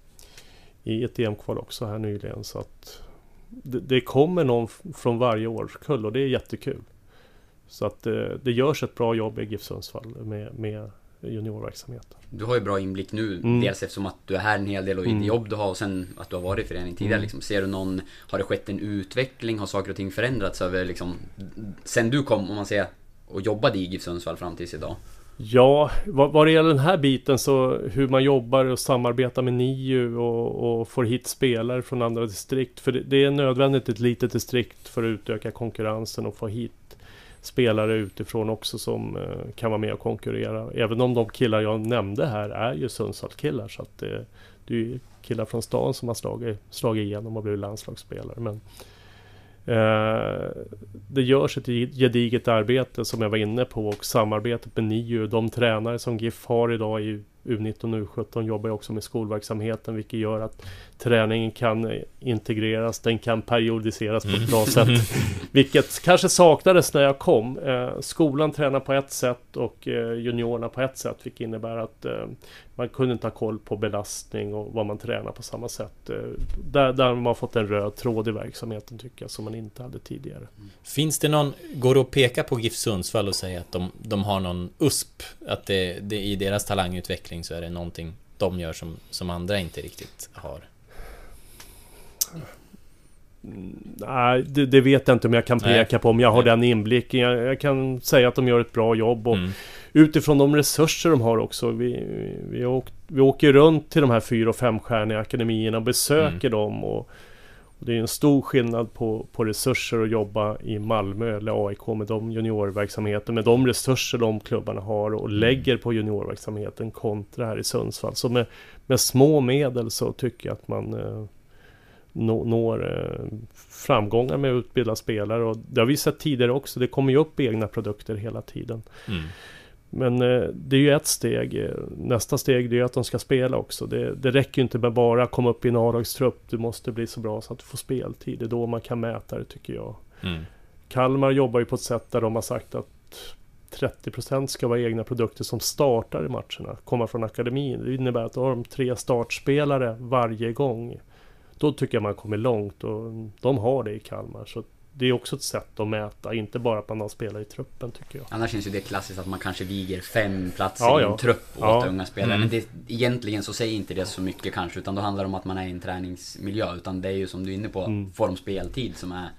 i ett EM-kval också här nyligen. Så att det, det kommer någon från varje årskull och det är jättekul. Så att det, det görs ett bra jobb i GIF Sundsvall med, med juniorverksamheten. Du har ju bra inblick nu, mm. dels eftersom att du är här en hel del och i mm. jobb du har och sen att du har varit i föreningen tidigare. Mm. Liksom. Ser du någon, har det skett en utveckling? Har saker och ting förändrats över liksom, sen du kom, om man säger, och jobbade i GIF Sundsvall fram tills idag? Ja, vad, vad det gäller den här biten så hur man jobbar och samarbetar med NIU och, och får hit spelare från andra distrikt. För det, det är nödvändigt i ett litet distrikt för att utöka konkurrensen och få hit spelare utifrån också som eh, kan vara med och konkurrera. Även om de killar jag nämnde här är ju Sundsvallskillar. Så att det, det är ju killar från stan som har slagit, slagit igenom och blivit landslagsspelare. Men, eh, det görs ett gediget arbete som jag var inne på och samarbetet med NIU. De tränare som GIF har idag i U19 och U17 jobbar också med skolverksamheten vilket gör att träningen kan integreras, den kan periodiseras på ett bra sätt. Vilket kanske saknades när jag kom. Eh, skolan tränar på ett sätt och eh, juniorerna på ett sätt vilket innebär att eh, man kunde inte ha koll på belastning och vad man tränar på samma sätt. Där, där har man fått en röd tråd i verksamheten tycker jag som man inte hade tidigare. Finns det någon, går det att peka på GIF Sundsvall och säga att de, de har någon USP? Att det, det, i deras talangutveckling så är det någonting de gör som, som andra inte riktigt har? Nej, det, det, vet jag inte om jag kan peka Nej. på om jag har Nej. den inblicken. Jag, jag, kan säga att de gör ett bra jobb och mm. utifrån de resurser de har också. Vi, vi, åk, vi åker runt till de här fyra och femstjärniga akademierna och besöker mm. dem. Och, det är en stor skillnad på, på resurser att jobba i Malmö eller AIK med de juniorverksamheten. Med de resurser de klubbarna har och mm. lägger på juniorverksamheten kontra här i Sundsvall. Så med, med små medel så tycker jag att man eh, når eh, framgångar med att utbilda spelare. Och det har vi sett tidigare också. Det kommer ju upp egna produkter hela tiden. Mm. Men eh, det är ju ett steg. Nästa steg är att de ska spela också. Det, det räcker inte med bara att komma upp i en A-lagstrupp. Du måste bli så bra så att du får speltid. Det är då man kan mäta det tycker jag. Mm. Kalmar jobbar ju på ett sätt där de har sagt att 30% ska vara egna produkter som startar i matcherna, komma från akademin. Det innebär att då har de tre startspelare varje gång. Då tycker jag man kommer långt och de har det i Kalmar. Så det är också ett sätt att mäta, inte bara att man har spelare i truppen tycker jag. Annars känns ju det klassiskt att man kanske viger fem platser Ja, i ja. en trupp åt Ja. unga spelare. Mm. Men det, egentligen så säger inte det så mycket kanske, utan då handlar det om att man är i en träningsmiljö. Utan det är ju som du är inne på, Mm. får de speltid som är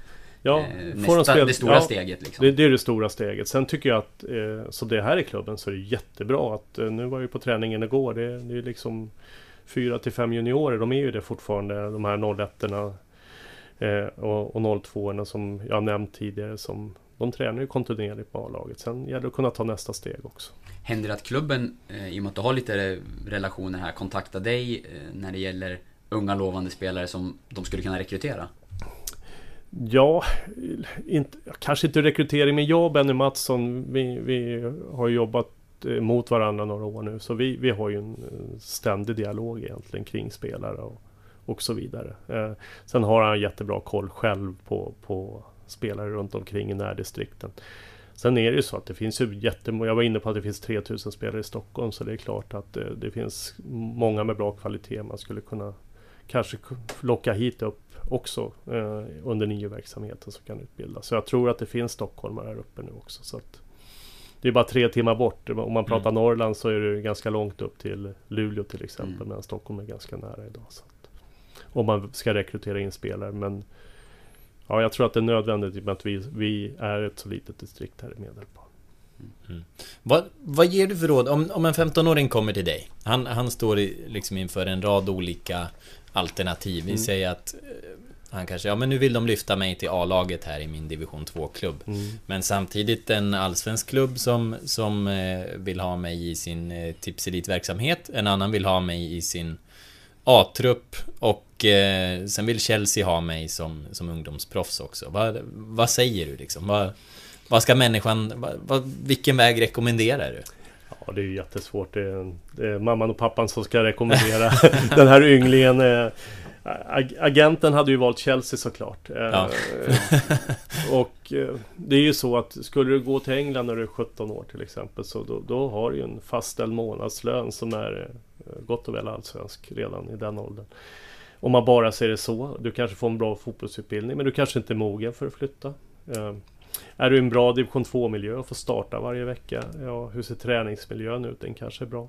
Ja, eh, får de nästa, spel- det stora ja, steget liksom. Det, det är det stora steget. Sen tycker jag att, eh, som det är här i klubben, så är det jättebra att, eh, nu var jag ju på träningen igår, det, det är liksom fyra till fem juniorer, de är ju det fortfarande, de här 01 eh, och, och 02 som jag nämnt tidigare, som de tränar ju kontinuerligt med A-laget. Sen gäller det att kunna ta nästa steg också. Händer det att klubben, eh, i och med att du har lite relationer här, kontaktar dig eh, när det gäller unga lovande spelare som de skulle kunna rekrytera? Ja, inte, kanske inte rekrytering, men jag och Benny Mattsson, vi, vi har jobbat eh, mot varandra några år nu. Så vi, vi har ju en ständig dialog egentligen kring spelare och, och så vidare. Eh, sen har han jättebra koll själv på, på spelare runt omkring i närdistrikten. Sen är det ju så att det finns ju jättemånga, jag var inne på att det finns 3000 spelare i Stockholm, så det är klart att det, det finns många med bra kvalitet man skulle kunna kanske locka hit upp också eh, under NIO-verksamheten som kan utbildas. Så jag tror att det finns stockholmare här uppe nu också. Så att det är bara tre timmar bort. Om man pratar Norrland så är det ganska långt upp till Luleå till exempel. Mm. Medan Stockholm är ganska nära idag. Så om man ska rekrytera in spelare. Men ja, jag tror att det är nödvändigt i och med att vi, vi är ett så litet distrikt här i Medelpad. Vad, vad ger du för råd? Om, om en 15-åring kommer till dig. Han, han står i, liksom inför en rad olika alternativ. Vi Mm. säger att eh, han kanske, ja men nu vill de lyfta mig till A-laget här i min division 2-klubb. Mm. Men samtidigt en allsvensk klubb som, som eh, vill ha mig i sin eh, tipselitverksamhet. En annan vill ha mig i sin A-trupp. Och eh, sen vill Chelsea ha mig som, som ungdomsproffs också. Vad, vad säger du liksom? Vad, vad ska människan... Vad, vad, vilken väg rekommenderar du? Ja, det är ju jättesvårt. Det är, det är mamman och pappan som ska rekommendera den här ynglingen. eh, ag- Agenten hade ju valt Chelsea såklart. Eh, Ja. och eh, det är ju så att skulle du gå till England när du är 17 år till exempel så då, då har du ju en fastställd månadslön som är Eh, gott och väl allsvensk redan i den åldern. Om man bara ser det så. Du kanske får en bra fotbollsutbildning men du kanske inte är mogen för att flytta. Eh, är du i en bra division 2-miljö och får starta varje vecka? Ja, hur ser träningsmiljön ut? Den kanske är bra.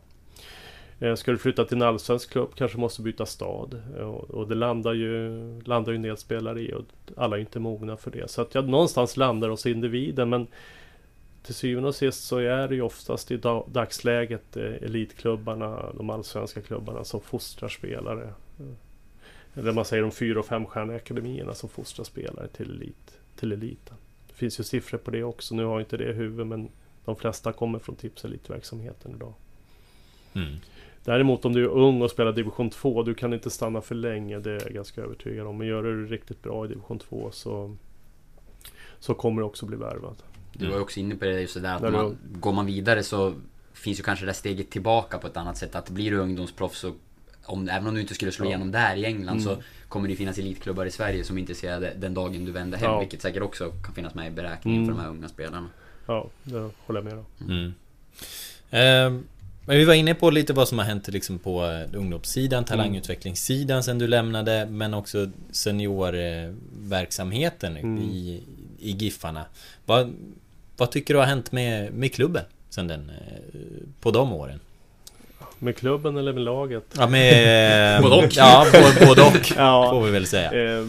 Eh, ska du flytta till en allsvensk klubb kanske måste byta stad. Och, och det landar ju, landar ju en del spelare i och alla är inte mogna för det. Så att jag någonstans landar hos individen men till syvende och sist så är det ju oftast i da- dagsläget eh, elitklubbarna, de allsvenska klubbarna som fostrar spelare. Eh, Eller man säger de fyra och femstjärniga akademierna som fostrar spelare till, elit, till eliten. Det finns ju siffror på det också. Nu har jag inte det i huvudet men de flesta kommer från tipselitverksamheten idag. Mm. Däremot om du är ung och spelar division 2, du kan inte stanna för länge, det är jag ganska övertygad om. Men gör du det riktigt bra i division 2 så, så kommer du också bli värvad. Du var ju också inne på det just det där att man, går man vidare så finns ju kanske det där steget tillbaka på ett annat sätt. Att blir du ungdomsproffs så om, även om du inte skulle slå Ja. igenom där i England Mm. så kommer det finnas elitklubbar i Sverige som är intresserade den dagen du vänder hem. Ja. Vilket säkert också kan finnas med i beräkningen Mm. för de här unga spelarna. Ja, det håller jag med om. Mm. Ehm, men vi var inne på lite vad som har hänt liksom på eh, ungdomssidan, talangutvecklingssidan sen du lämnade, men också seniorverksamheten Mm. i, i Giffarna. Vad, vad tycker du har hänt med, med klubben sen den, eh, på de åren? Med klubben eller med laget? Ja, med... Både och. Ja, både, och. Ja. Får vi väl säga. Eh,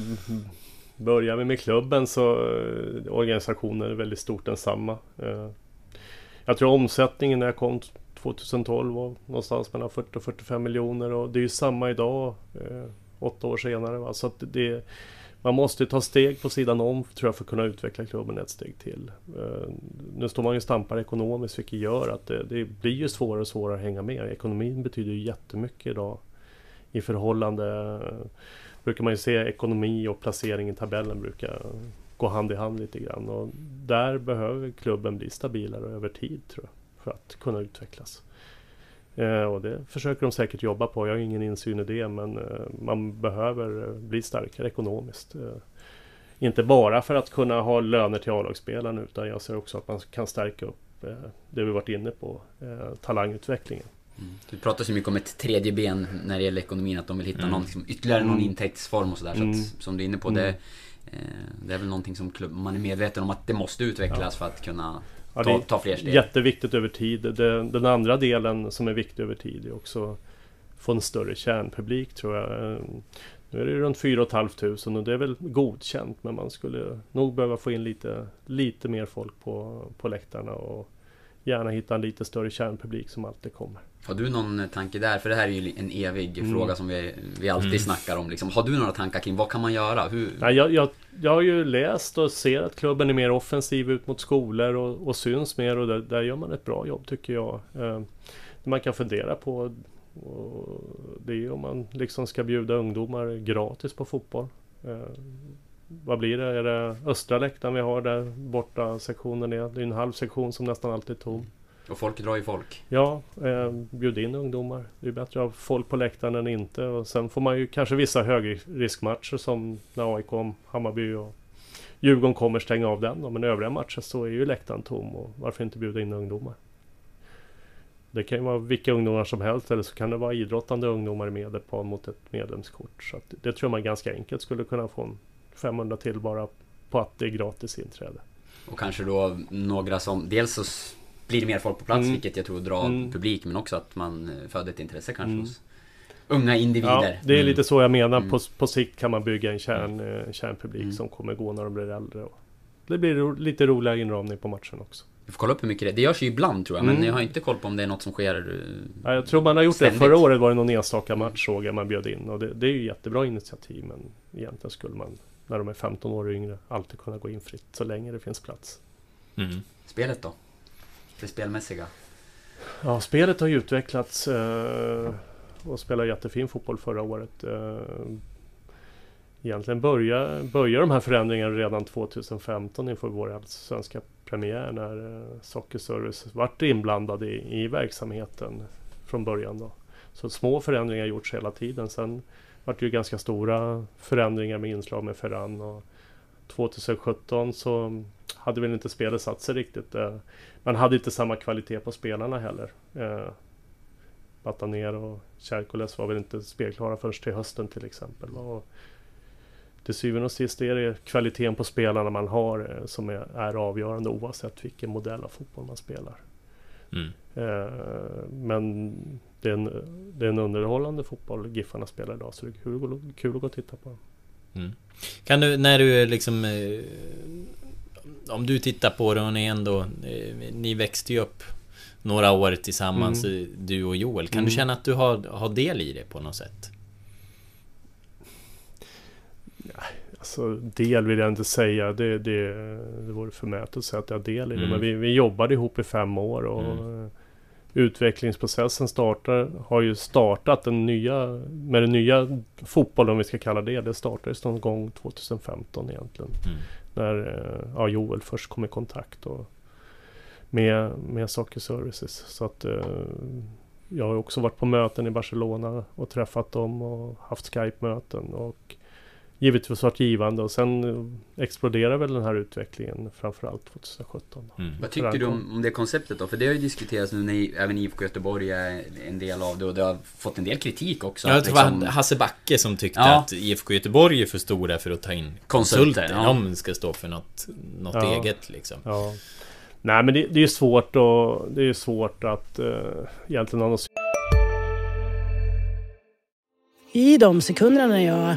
börjar vi med klubben så eh, organisationen är väldigt stort densamma. Eh, jag tror omsättningen när jag kom 2012 var någonstans mellan 40 och 45 miljoner och det är ju samma idag eh, åtta år senare. Va? Så att det, man måste ta steg på sidan om tror jag för att kunna utveckla klubben ett steg till. Eh, nu står man ju och stampar ekonomiskt vilket gör att det, det blir ju svårare och svårare att hänga med. Ekonomin betyder ju jättemycket idag i förhållande brukar man ju se ekonomi och placering i tabellen brukar gå hand i hand lite grann. Och där behöver klubben bli stabilare över tid tror jag. För att kunna utvecklas. Eh, och det försöker de säkert jobba på. Jag har ingen insyn i det men eh, man behöver eh, bli starkare ekonomiskt. Inte bara för att kunna ha löner till A-lagsspelarna utan jag ser också att man kan stärka upp det vi varit inne på, talangutvecklingen. Mm. Du pratar så mycket om ett tredje ben när det gäller ekonomin, att de vill hitta mm. någon, liksom, ytterligare någon mm. intäktsform och sådär. Så, att, mm. som du är inne på, det, eh, det är väl någonting som klubb, man är medveten om att det måste utvecklas ja. för att kunna ja, ta, ta fler steg. Jätteviktigt över tid. Det, den andra delen som är viktig över tid är också få en större kärnpublik tror jag. Nu är det runt 4 500 och det är väl godkänt men man skulle nog behöva få in lite, lite mer folk på, på läktarna och gärna hitta en lite större kärnpublik som alltid kommer. Har du någon tanke där? För det här är ju en evig mm. fråga som vi, vi alltid mm. snackar om. Liksom. Har du några tankar kring vad kan man göra? Hur... Nej, jag, jag, jag har ju läst och ser att klubben är mer offensiv ut mot skolor och, och syns mer och där, där, gör man ett bra jobb tycker jag. Eh, man kan fundera på och det är om man liksom ska bjuda ungdomar gratis på fotboll. Eh, vad blir det? Är det östra läktaren vi har där borta sektionen är? Det är en halv sektion som nästan alltid är tom. Och folk drar ju folk. Ja, eh, bjud in ungdomar. Det är bättre att ha folk på läktaren än inte. Och sen får man ju kanske vissa högriskmatcher som när AIK, Hammarby och Djurgården kommer stänga av den. Då. Men övriga matcher så är ju läktaren tom och varför inte bjuda in ungdomar? Det kan ju vara vilka ungdomar som helst eller så kan det vara idrottande ungdomar med ett par mot ett medlemskort. Så det tror jag man ganska enkelt skulle kunna få en 500 till bara på att det är gratis inträde. Och kanske då några som, dels så blir det mer folk på plats mm. vilket jag tror drar mm. publik men också att man eh, föder ett intresse kanske mm. hos unga individer. Ja, det är lite så jag menar. Mm. På, på sikt kan man bygga en kärn, mm. eh, kärnpublik mm. som kommer gå när de blir äldre. Det blir lite roligare inramning på matchen också. Vi får kolla upp hur mycket det är. Det görs ju ibland tror jag, men mm. jag har inte koll på om det är något som sker eh, ja, Jag tror man har gjort ständigt. det. Förra året var det någon enstaka match såg jag man bjöd in. Och det, det är ju jättebra initiativ, men egentligen skulle man, när de är 15 år yngre, alltid kunna gå in fritt så länge det finns plats. Mm. Spelet då? Det spelmässiga? Ja, spelet har ju utvecklats eh, och spelade jättefin fotboll förra året. Eh, egentligen började, började de här förändringarna redan 2015 inför vår svenska premiär när eh, Sockerservice vart inblandad i, i verksamheten från början. Då. Så små förändringar har gjorts hela tiden. Sen vart ju ganska stora förändringar med inslag med Ferran. Och 2017 så hade väl inte spelet satt sig riktigt. Eh, man hade inte samma kvalitet på spelarna heller. Batanero Bataner och Kärkoles var väl inte spelklara först till hösten till exempel. Och till syvende och sist är det kvaliteten på spelarna man har eh, som är, är avgörande oavsett vilken modell av fotboll man spelar. Mm. Eh, men det är, en, det är en underhållande fotboll Giffarna spelar idag så det är kul, kul att gå och titta på. Mm. Kan du, när du liksom eh, Om du tittar på det och ni ändå eh, Ni växte ju upp Några år tillsammans mm. Du och Joel Kan mm. du känna att du har, har del i det på något sätt? Alltså del vill jag inte säga. Det, det, det vore förmätet att säga att jag har del i det. Mm. Men vi, vi jobbade ihop i fem år. Och mm. Utvecklingsprocessen startar, har ju startat den nya, med den nya fotbollen om vi ska kalla det. Det startades någon gång 2015 egentligen. Mm. När eh, ja, Joel först kom i kontakt och med, med Soccer Services. Så att eh, jag har också varit på möten i Barcelona och träffat dem och haft Skype-möten. Och givetvis varit givande och sen eh, exploderar väl den här utvecklingen framförallt 2017. Mm. Vad tycker du om, om det konceptet då? För det har ju diskuterats nu när även IFK Göteborg är en del av det och det har fått en del kritik också. Ja, det var liksom... Hasse Backe som tyckte ja. att IFK Göteborg är för stora för att ta in konsulter. Ja. De ska stå för något, något ja. eget liksom. Ja. Nej men det, det är svårt och det är svårt att uh, egentligen annonsera. I de sekunderna när jag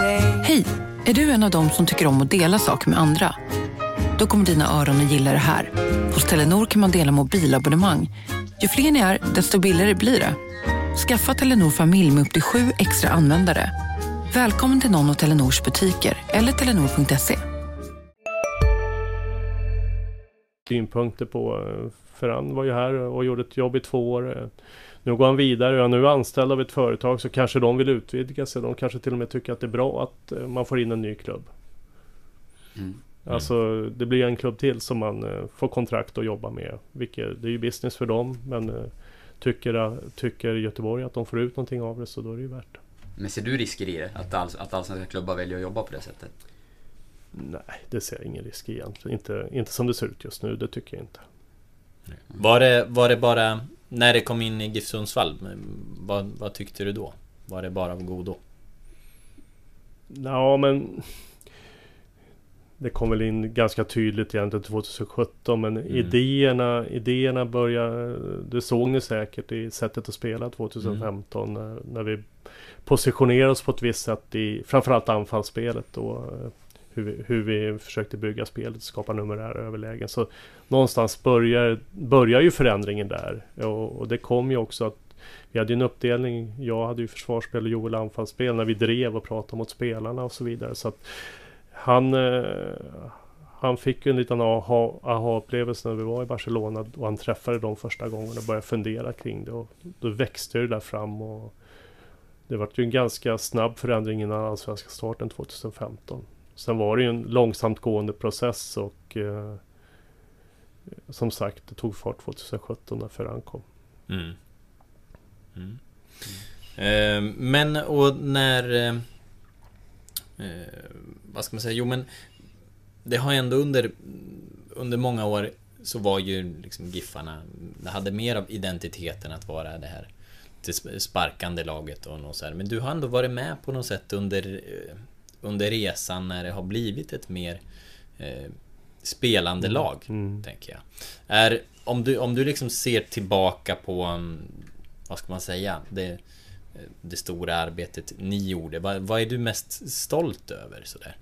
Hej! Är du en av dem som tycker om att dela saker med andra? Då kommer dina öron att gilla det här. Hos Telenor kan man dela mobilabonnemang. Ju fler ni är, desto billigare blir det. Skaffa Telenor familj med upp till sju extra användare. Välkommen till någon av Telenors butiker eller telenor.se. synpunkter på. eh, För han var ju här och gjorde ett jobb i två år. Nu går han vidare och han är nu anställd av ett företag så kanske de vill utvidga sig. De kanske till och med tycker att det är bra att eh, man får in en ny klubb. Mm. Alltså det blir en klubb till som man eh, får kontrakt att jobba med. Vilket, det är ju business för dem men eh, tycker, tycker Göteborg att de får ut någonting av det så då är det ju värt det. Men ser du risker i det? Att, all, att allsvenska klubbar väljer att jobba på det sättet? Nej, det ser jag ingen risk i egentligen. Inte, inte som det ser ut just nu, det tycker jag inte. Var det, var det bara när det kom in i GIF Sundsvall? Vad, vad tyckte du då? Var det bara av godo? Ja, men det kom väl in ganska tydligt egentligen 2017 men Mm. idéerna, idéerna börjar, det såg ni säkert i sättet att spela 2015 Mm. när, när vi positionerade oss på ett visst sätt i framförallt anfallsspelet och eh, hur vi, hur vi försökte bygga spelet, skapa numerära överlägen. Så någonstans börjar, börjar ju förändringen där och, och det kom ju också att vi hade ju en uppdelning. Jag hade ju försvarsspel och Joel anfallsspel när vi drev och pratade mot spelarna och så vidare. Så att han, eh, han fick ju en liten aha- aha-upplevelse när vi var i Barcelona och han träffade dem första gången och började fundera kring det. Och då växte det där fram och det var ju en ganska snabb förändring innan allsvenska starten 2015. Sen var det ju en långsamt gående process och eh, som sagt det tog fart 2017 när Ferran kom. Mm. Mm. Eh, men och när... Eh, eh, vad ska man säga? Jo men... Det har ändå under... Under många år så var ju liksom Giffarna... Det hade mer av identiteten att vara det här det sparkande laget och något så här. Men du har ändå varit med på något sätt under... Eh, eh, Under resan när det har blivit ett mer... Eh, spelande Mm. lag, Mm. tänker jag. Är, om du, om du liksom ser tillbaka på, um, vad ska man säga, det, det stora arbetet ni gjorde. Vad, vad är du mest stolt över sådär?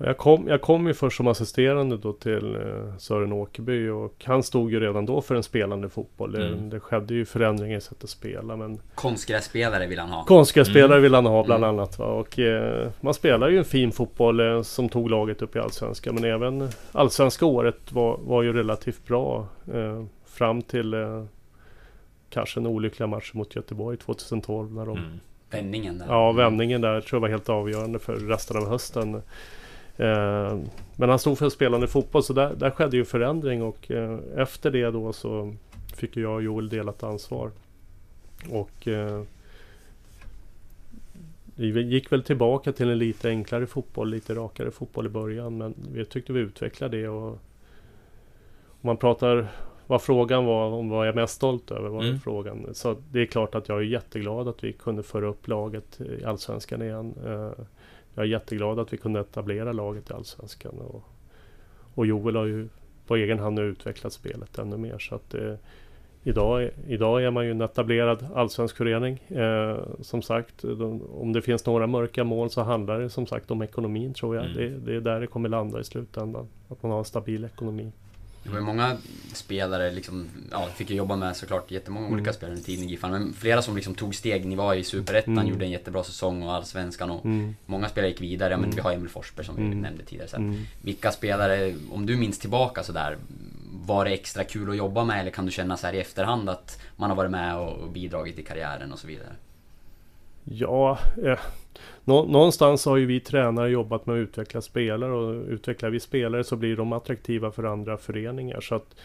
Jag kom, jag kom ju först som assisterande då till eh, Sören Åkerby och han stod ju redan då för en spelande fotboll. Det, Mm. det skedde ju förändringar i sättet att spela men Konstgrässpelare vill han ha. Konstgrässpelare Mm. vill han ha bland Mm. annat. Va? Och eh, man spelar ju en fin fotboll eh, som tog laget upp i Allsvenskan. Men även Allsvenska året var, var ju relativt bra. Eh, fram till eh, kanske en olyckliga match mot Göteborg 2012 när de Mm. Vändningen där. Ja, vändningen där tror jag var helt avgörande för resten av hösten. Eh, men han stod för spelande fotboll så där, där skedde ju förändring och eh, efter det då så fick jag och Joel delat ansvar. Och eh, vi gick väl tillbaka till en lite enklare fotboll, lite rakare fotboll i början men vi tyckte vi utvecklade det och om man pratar vad frågan var om vad jag är mest stolt över var Mm. frågan. Så det är klart att jag är jätteglad att vi kunde föra upp laget i Allsvenskan igen. Eh, Jag är jätteglad att vi kunde etablera laget i Allsvenskan. Och, och Joel har ju på egen hand utvecklat spelet ännu mer. Så att eh, idag, idag är man ju en etablerad allsvensk förening. Eh, som sagt, de, om det finns några mörka moln så handlar det som sagt om ekonomin tror jag. Mm. Det, det är där det kommer landa i slutändan. Att man har en stabil ekonomi. Det var ju många spelare, liksom, ja, fick ju jobba med såklart jättemånga Mm. olika spelare under tiden i Giffarna. Men flera som liksom tog steg. Ni var i Superettan, Mm. gjorde en jättebra säsong och Allsvenskan och Mm. många spelare gick vidare. Ja, men Mm. vi har Emil Forsberg som vi Mm. nämnde tidigare. Så Mm. Vilka spelare, om du minns tillbaka sådär, var det extra kul att jobba med eller kan du känna så här i efterhand att man har varit med och och bidragit i karriären och så vidare? Ja, eh, nå, någonstans har ju vi tränare jobbat med att utveckla spelare och utvecklar vi spelare så blir de attraktiva för andra föreningar. Så att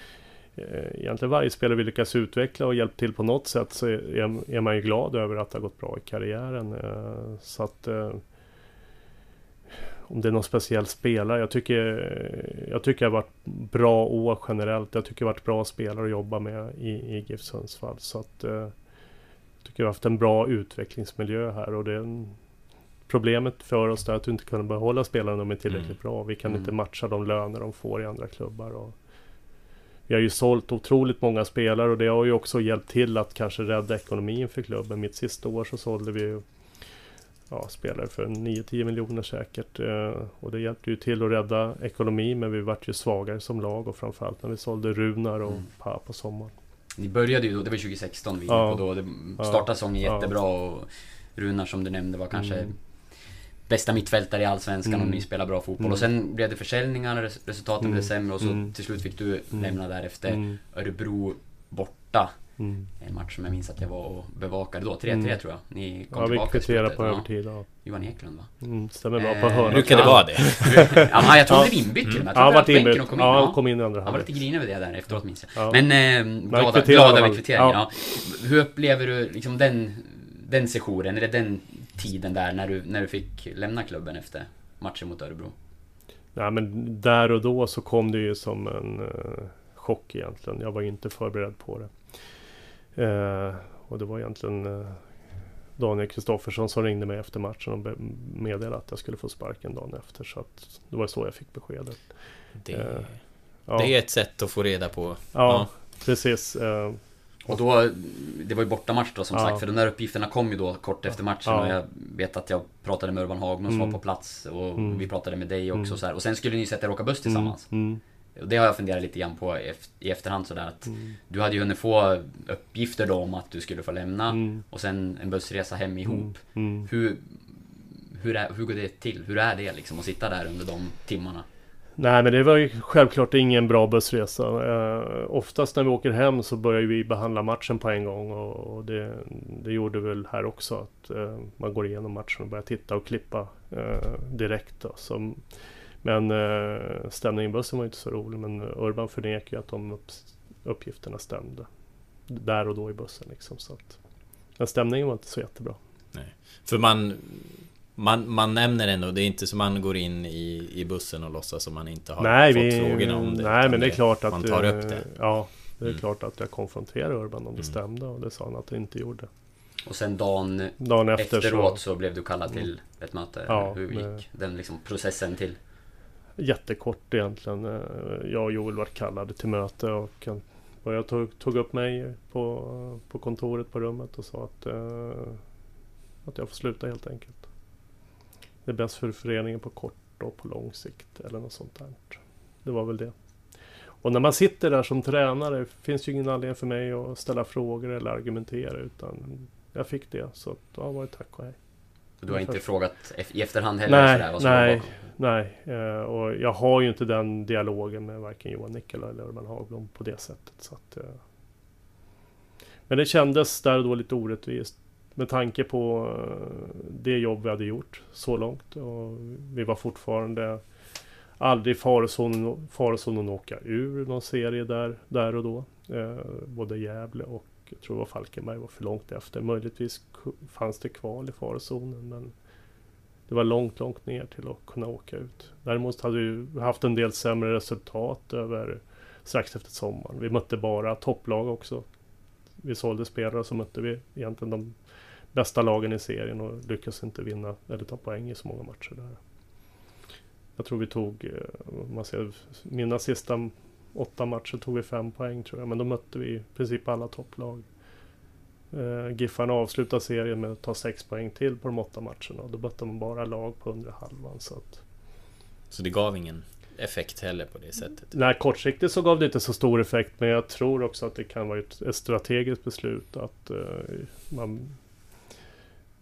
eh, egentligen varje spelare vi lyckas utveckla och hjälpt till på något sätt så är, är man ju glad över att det har gått bra i karriären. Eh, så att eh, om det är någon speciell spelare. Jag tycker, jag tycker det har varit bra år generellt. Jag tycker det har varit bra spelare att jobba med i, i GIF Sundsvall. Så att, eh, tycker vi har haft en bra utvecklingsmiljö här och det Problemet för oss är att vi inte kan behålla spelarna de är tillräckligt Mm. bra. Vi kan Mm. inte matcha de löner de får i andra klubbar. Och vi har ju sålt otroligt många spelare och det har ju också hjälpt till att kanske rädda ekonomin för klubben. Mitt sista år så sålde vi ju ja, spelare för 9-10 miljoner säkert. Eh, och det hjälpte ju till att rädda ekonomin men vi vart ju svagare som lag och framförallt när vi sålde Runar och Mm. Pa på sommaren. Ni började ju då, det var 2016 vi Ja. på då. Det Ja. startade säsongen jättebra och Runar som du nämnde var kanske Mm. Bästa mittfältare i Allsvenskan Mm. och ni spelar bra fotboll. Mm. Och sen blev det försäljningar, res- resultaten Mm. blev sämre och så Mm. till slut fick du lämna där efter Mm. Örebro borta. Mm. En match som jag minns att jag var och bevakade då. 3-3 Mm. tror jag. Ni kom Ja, tillbaka i slutet. på Ja. övertid. Ja. Johan Eklund va? Mm, stämmer bra på Eh, hörnan. Brukar det vara det? ja, men jag tror det blev inbytt till och med. Jag han tror inbytt. och kom in. Ja, han kom in i andra Jag var lite grinig över det där efteråt minns jag. Ja. Men eh, glada, glada han över kvitteringen. Ja. Ja. Hur upplever du liksom den, den sessionen, eller den tiden där när du, när du fick lämna klubben efter matchen mot Örebro? Nej men där och då så kom det ju som en eh, chock egentligen. Jag var ju inte förberedd på det. Eh, och det var egentligen eh, Daniel Kristoffersson som ringde mig efter matchen och meddelade att jag skulle få sparken dagen efter. Så att det var så jag fick beskedet. Det, Eh, ja. det är ett sätt att få reda på. Ja, precis. Och då, det var ju bortamatch då som Ja. sagt, för de där uppgifterna kom ju då kort efter matchen Ja. och jag vet att jag pratade med Urban Hagman som Mm. var på plats och Mm. vi pratade med dig också Mm. så här. Och sen skulle ni sätta er och åka buss tillsammans. Mm, mm, Och det har jag funderat lite grann på i efterhand sådär att Mm. du hade ju hunnit få uppgifter då om att du skulle få lämna Mm. och sen en bussresa hem ihop. mm. Hur, hur, är, hur går det till? Hur är det liksom att sitta där under de timmarna? Nej men det var ju självklart ingen bra bussresa. Eh, oftast när vi åker hem så börjar vi behandla matchen på en gång och, och det, det gjorde väl här också att eh, man går igenom matchen och börjar titta och klippa eh, direkt. Då, så, men eh, stämningen i bussen var ju inte så rolig men Urban förnekar ju att de upp, uppgifterna stämde. Där och då i bussen liksom. Så att, men stämningen var inte så jättebra. Nej. För man, man, man nämner ändå, det är inte som man går in i, i bussen och låtsas som man inte har nej, fått vi, frågorna om det. Nej, men det är klart att... Man tar upp det. Ja, det är Mm. klart att jag konfronterar Urban om det Mm. stämde och det sa han att det inte gjorde. Och sen dagen Dagen efter efteråt så... så blev du kallad till ett möte. Ja, hur gick med- den liksom processen till? Jättekort egentligen. Eh, Jag och Joel var kallade till möte och jag tog, tog upp mig på, på kontoret på rummet och sa att, eh, att jag får sluta helt enkelt. Det är bäst för föreningen på kort och på lång sikt eller något sånt där. Det var väl det. Och när man sitter där som tränare finns ju ingen anledning för mig att ställa frågor eller argumentera utan jag fick det så då var det tack och hej. Du har inte frågat i efterhand heller sådär, Nej, vad som nej, nej. Eh, och jag har ju inte den dialogen med varken Johan Nickel eller Urban Hagblom på det sättet. Så att, eh. Men det kändes där och då lite orättvist. Med tanke på eh, det jobb vi hade gjort så långt. Och vi var fortfarande aldrig i farozonen, farozonen att åka ur någon serie där, där och då. Eh, både Gävle och jag tror det var Falkenberg var för långt efter. Möjligtvis fanns det kval i farozonen men det var långt, långt ner till att kunna åka ut. Däremot hade vi haft en del sämre resultat över strax efter sommaren. Vi mötte bara topplag också. Vi sålde spelare så mötte vi egentligen de bästa lagen i serien och lyckades inte vinna eller ta poäng i så många matcher där. Jag tror vi tog, eh, om man ser, mina sista åtta matcher tog vi fem poäng tror jag, men då mötte vi i princip alla topplag. Uh, Giffarna avslutade serien med att ta sex poäng till på de åtta matcherna och då mötte man bara lag på undre halvan. Så att, Så det gav ingen effekt heller på det sättet. nej, kortsiktigt så gav det inte så stor effekt men jag tror också att det kan vara ett, ett strategiskt beslut att eh, man,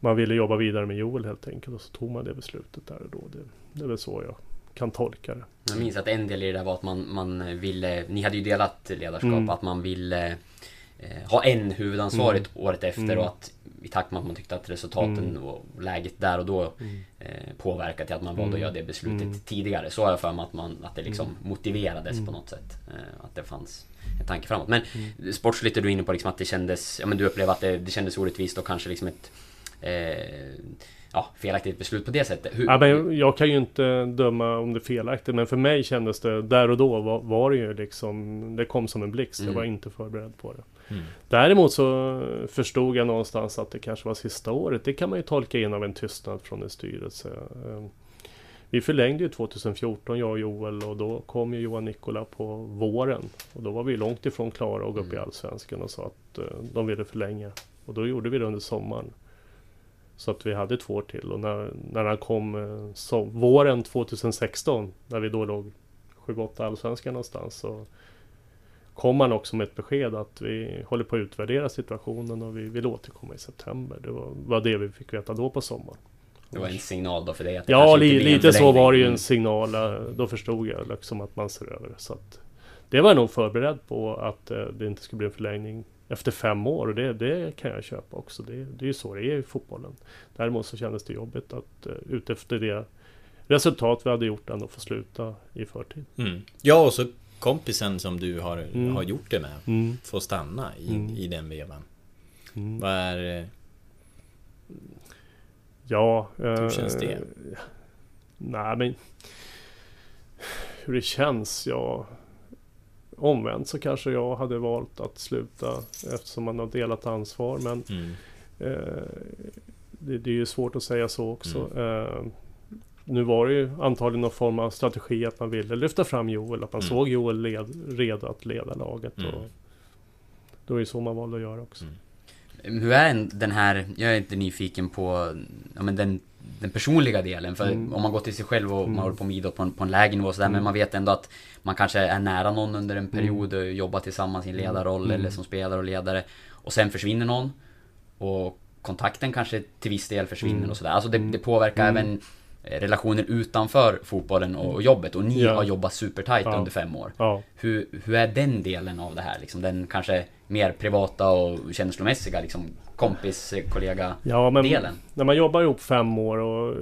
man ville jobba vidare med Joel helt enkelt och så tog man det beslutet där och då. Det, det är väl så jag kan tolka det. Jag minns att en del i det där var att man, man ville, ni hade ju delat ledarskap, Mm. att man ville eh, ha en huvudansvarig året efter Mm. och att i takt med att man tyckte att resultaten Mm. och läget där och då Mm. eh, påverkat till att man valde Mm. att göra det beslutet Mm. tidigare. Så har jag för mig att, man, att det liksom Mm. motiverades Mm. på något sätt. Eh, att det fanns en tanke framåt. Men Mm. sportsligt är du inne på liksom att det kändes, ja men du upplevde att det, det kändes orättvist och kanske liksom ett ja, felaktigt beslut på det sättet. Hur, Ja, men jag kan ju inte döma om det är felaktigt men för mig kändes det där och då var, var det ju liksom Det kom som en blixt. Jag Mm. var inte förberedd på det. Mm. Däremot så förstod jag någonstans att det kanske var sista året. Det kan man ju tolka in av en tystnad från en styrelse. Eh, Vi förlängde ju 2014 jag och Joel och då kom ju Johan Nikola på våren. Och då var vi långt ifrån klara att gå upp i Mm. Allsvenskan och sa att eh, de ville förlänga. Och då gjorde vi det under sommaren. Så att vi hade två år till och när, när han kom eh, så, våren 2016 när vi då låg 7-8 allsvenskan någonstans så kom han också med ett besked att vi håller på att utvärdera situationen och vi vill återkomma i september. Det var, var det vi fick veta då på sommaren. Det var en signal då för dig att det Ja, li, lite så var det ju en Mm. signal. eh, Då förstod jag liksom att man ser över det. Så att det var jag nog förberedd på att eh, det inte skulle bli en förlängning efter fem år. Och det, det kan jag köpa också. Det, det är ju så det är i fotbollen. Däremot så kändes det jobbigt att uh, utefter det resultat vi hade gjort ändå få sluta i förtid. Mm. Ja, och så kompisen som du har, Mm. har gjort det med Mm. får stanna i, Mm. i den vevan. Mm. Vad är... eh, Ja... Hur känns det? Nej men... Hur det känns? Ja... Omvänt så kanske jag hade valt att sluta eftersom man har delat ansvar men Mm. eh, det, det är ju svårt att säga så också. Mm. Eh, nu var det ju antagligen någon form av strategi att man ville lyfta fram Joel, att man Mm. såg Joel led, redo att leda laget. Mm. Och då är det så man valde att göra också. Mm. Hur är en- den här, jag är inte nyfiken på ja, men den, den personliga delen. För Mm. om man går till sig själv och Mm. man håller på med idrott på en, på en lägre nivå sådär, men Mm. man vet ändå att man kanske är nära någon under en period och jobbar tillsammans i en ledarroll Mm. eller som spelare och ledare. Och sen försvinner någon. Och kontakten kanske till viss del försvinner Mm. och sådär. Alltså det, det påverkar Mm. även eh, relationer utanför fotbollen och, och jobbet. Och ni Ja. har jobbat supertajt Ja. under fem år. Ja. Hur, hur är den delen av det här? Liksom den kanske mer privata och känslomässiga liksom kompis, kollega Ja, men delen? när man jobbar ihop fem år och eh,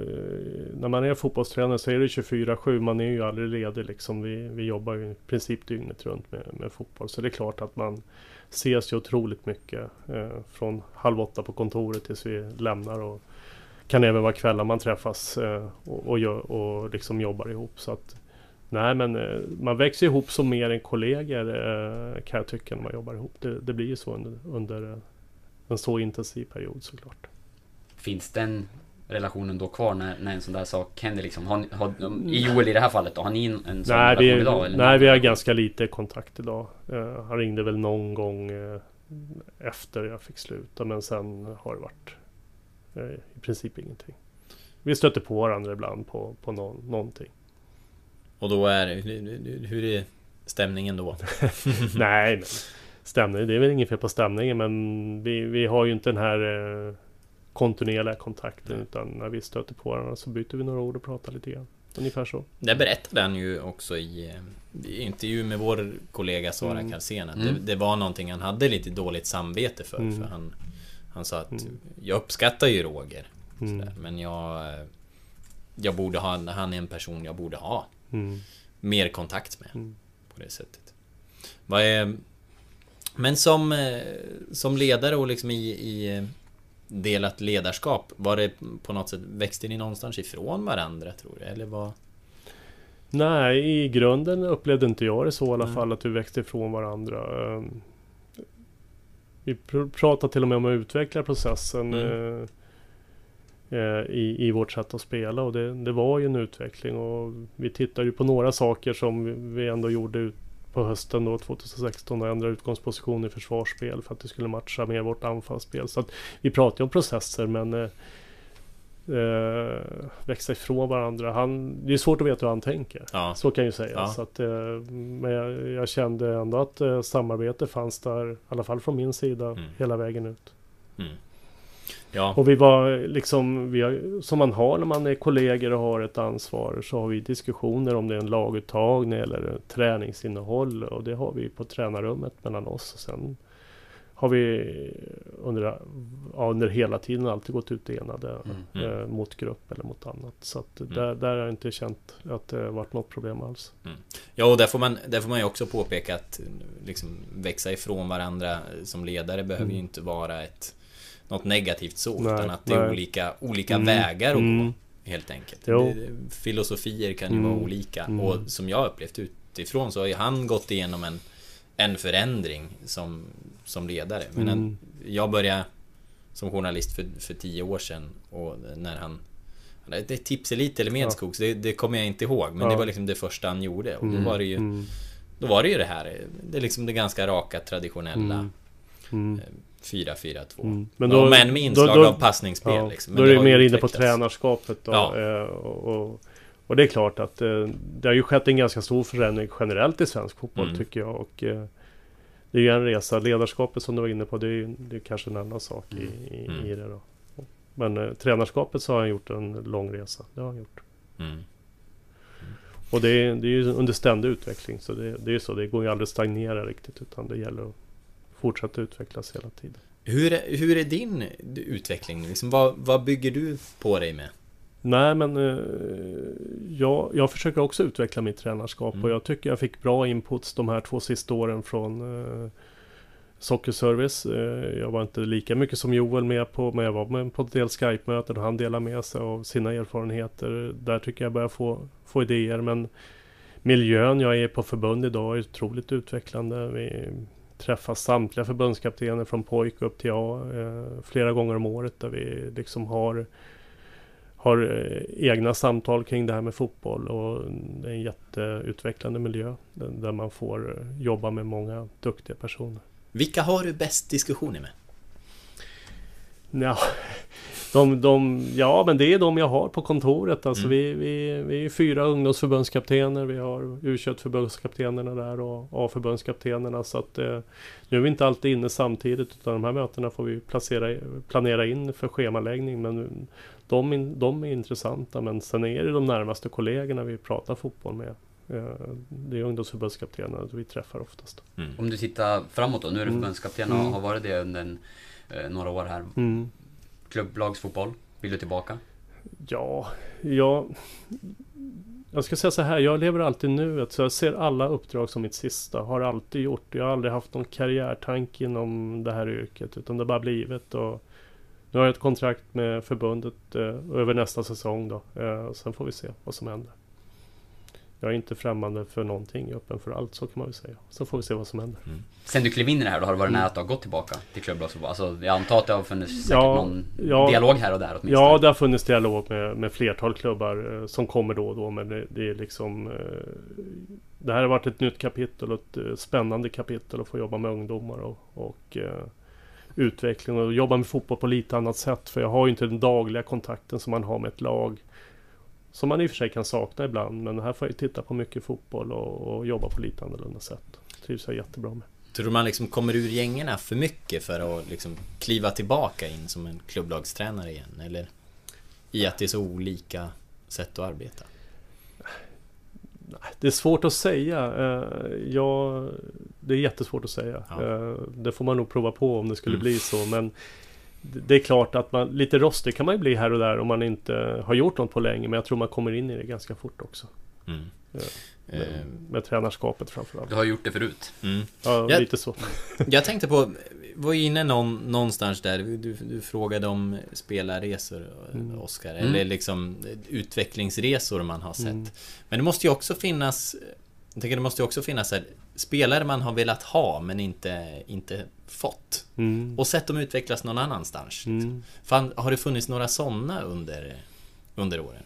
när man är fotbollstränare så är det 24-7. Man är ju aldrig ledig liksom. Vi, vi jobbar ju i princip dygnet runt med, med fotboll. Så det är klart att man ses ju otroligt mycket. Eh, från halv åtta på kontoret tills vi lämnar. Och kan även vara kvällar man träffas eh, och, och, gör, och liksom jobbar ihop. Så att, nej men eh, man växer ihop som mer än kollegor eh, kan jag tycka när man jobbar ihop. Det, det blir ju så under, under eh, en så intensiv period såklart. Finns den relationen då kvar när, när en sån där sak händer liksom? Har, har, I Joel i det här fallet då, har ni en, en sån Nej, relation vi, idag? Eller nej vi har ganska lite kontakt idag. Uh, han ringde väl någon gång eh, efter jag fick sluta men sen har det varit eh, i princip ingenting. Vi stöter på varandra ibland på, på någon, någonting. Och då är... hur- Hur är stämningen då? nej, men stämning, det är väl inget fel på stämningen men vi, vi har ju inte den här eh, kontinuerliga kontakten utan när vi stöter på varandra så byter vi några ord och pratar lite grann. Ungefär så. Det berättade han ju också i, eh, i intervju med vår kollega Sara Mm. Karsén att Mm. det, det var någonting han hade lite dåligt samvete för. Mm. För han, han sa att Mm. jag uppskattar ju Roger. Mm. Sådär, men jag... eh, Jag borde ha, han är en person jag borde ha Mm. mer kontakt med. Mm. På det sättet. Vad är... Men som, eh, som ledare och liksom i, i eh, delat ledarskap, var det på något sätt, växte ni någonstans ifrån varandra tror du? Eller vad? Nej, i grunden upplevde inte jag det så i alla Nej. fall att vi växte ifrån varandra. Ehm, Vi pr- pratade till och med om att utveckla processen Mm. eh, i, i vårt sätt att spela och det, det var ju en utveckling och vi tittade ju på några saker som vi ändå gjorde ut på hösten då 2016 och ändrade utgångsposition i försvarsspel för att det skulle matcha med vårt anfallsspel. Så att vi pratade om processer men eh, eh, växa ifrån varandra. Han, det är svårt att veta hur han tänker. Ja. Så kan jag ju säga. Ja. Så att, eh, men jag, jag kände ändå att eh, samarbete fanns där, i alla fall från min sida, Mm. hela vägen ut. Mm. Ja. Och vi var liksom, vi har, som man har när man är kollegor och har ett ansvar, så har vi diskussioner om det är en laguttagning eller träningsinnehåll och det har vi på tränarrummet mellan oss. Och sen har vi under, ja, under hela tiden alltid gått ut enade Mm. eh, mot grupp eller mot annat. Så att Mm. där, där har jag inte känt att det varit något problem alls. Ja, och där får man, där får man ju också påpeka att liksom, växa ifrån varandra som ledare behöver Mm. ju inte vara ett något negativt så, Nej, utan att det är nej. olika, olika Mm, vägar att mm. gå. Helt enkelt. Jo. Filosofier kan ju Mm, vara olika. mm. Och som jag upplevt utifrån så har ju han gått igenom en, en förändring som, som ledare. Men Mm. en, jag började som journalist för, för tio år sedan och när han det är Tipselit eller Medskogs, det, det kommer jag inte ihåg. Men Ja. det var liksom det första han gjorde. Och Mm, då var det ju mm, Då var det ju det här Det är liksom det ganska raka traditionella Mm. mm. 4-4-2 Mm. Men då, men med inslag då- av passningsspel ja, liksom. Då är du mer inne på tränarskapet då. Ja. eh, Och, och, och det är klart att eh, det har ju skett en ganska stor förändring generellt i svensk fotboll Mm. tycker jag. Och eh, det är ju en resa. Ledarskapet som du var inne på, det är, ju- det är kanske en annan sak i, i, Mm. i det då. Men eh, tränarskapet så har han gjort en lång resa. Det har han gjort. Mm. Och det är, det är ju under ständig utveckling. Så det, det är ju så. Det går ju aldrig att stagnera riktigt. Utan det gäller att fortsätta utvecklas hela tiden. Hur är, hur är din utveckling? Liksom, vad, vad bygger du på dig med? Nej men eh, jag, jag försöker också utveckla mitt tränarskap Mm. och jag tycker jag fick bra inputs de här två sista åren från eh, Sockerservice. Eh, jag var inte lika mycket som Joel med på, men jag var med på ett del Skype-möten och han delade med sig av sina erfarenheter. Där tycker jag börjar få, få idéer men miljön jag är på förbund idag är otroligt utvecklande. Vi träffar samtliga förbundskaptener från pojk upp till A eh, flera gånger om året där vi liksom har har eh, egna samtal kring det här med fotboll och det är en jätteutvecklande miljö där, där man får eh, jobba med många duktiga personer. Vilka har du bäst diskussioner med? Ja, de, de, ja, men det är de jag har på kontoret. Alltså Mm. vi, vi, vi är fyra ungdomsförbundskaptener. Vi har U21-förbundskaptenerna där och A-förbundskaptenerna. Så att eh, nu är vi inte alltid inne samtidigt. Utan de här mötena får vi placera, planera in för schemaläggning. Men de, de är intressanta. Men sen är det de närmaste kollegorna vi pratar fotboll med. Eh, Det är ungdomsförbundskaptenerna vi träffar oftast. Mm. Om du tittar framåt då, nu är du Mm. förbundskapten och Mm. har varit det under en, eh, några år här. Mm. Klubblagsfotboll, vill du tillbaka? Ja, jag... Jag ska säga så här, jag lever alltid nuet. Så jag ser alla uppdrag som mitt sista. Har alltid gjort. Jag har aldrig haft någon karriärtanke inom det här yrket. Utan det har bara blivit. Och nu har jag ett kontrakt med förbundet eh, över nästa säsong då. Eh, sen får vi se vad som händer. Jag är inte främmande för någonting. Jag är öppen för allt, så kan man väl säga. Så får vi se vad som händer. Sen du klev in i det här då, har det varit Mm. nära att du har gått tillbaka till klubblagsfotboll? Alltså jag antar att det har funnits säkert Ja, någon ja. dialog här och där åtminstone? Ja, det har funnits dialog med, med flertal klubbar eh, som kommer då och då. Men det, det är liksom... Eh, det här har varit ett nytt kapitel och ett eh, spännande kapitel att få jobba med ungdomar och, och eh, utveckling och jobba med fotboll på lite annat sätt. För jag har ju inte den dagliga kontakten som man har med ett lag. Som man i och för sig kan sakna ibland. Men här får jag titta på mycket fotboll och, och jobba på lite annorlunda sätt. Trivs jag jättebra med. Tror du man liksom kommer ur gängerna för mycket för att liksom kliva tillbaka in som en klubblagstränare igen? Eller i att det är så olika sätt att arbeta? Det är svårt att säga. Eh, Jag, det är jättesvårt att säga. Ja. Eh, Det får man nog prova på om det skulle Mm. bli så. Men det är klart att man, lite rostig kan man ju bli här och där om man inte har gjort något på länge. Men jag tror man kommer in i det ganska fort också. Mm. Ja. Eh, Med, med tränarskapet framförallt. Du har gjort det förut? Mm. Ja, Jag- lite så. Jag tänkte på, var inne någon, någonstans där, du, du frågade om spelarresor, Mm. Oskar, Mm. eller liksom utvecklingsresor man har sett. Mm. Men det måste ju också finnas, jag tänker det måste ju också finnas här, spelare man har velat ha men inte, inte fått. Mm. Och sett dem utvecklas någon annanstans. Mm. Fan, har det funnits några sådana under, under åren?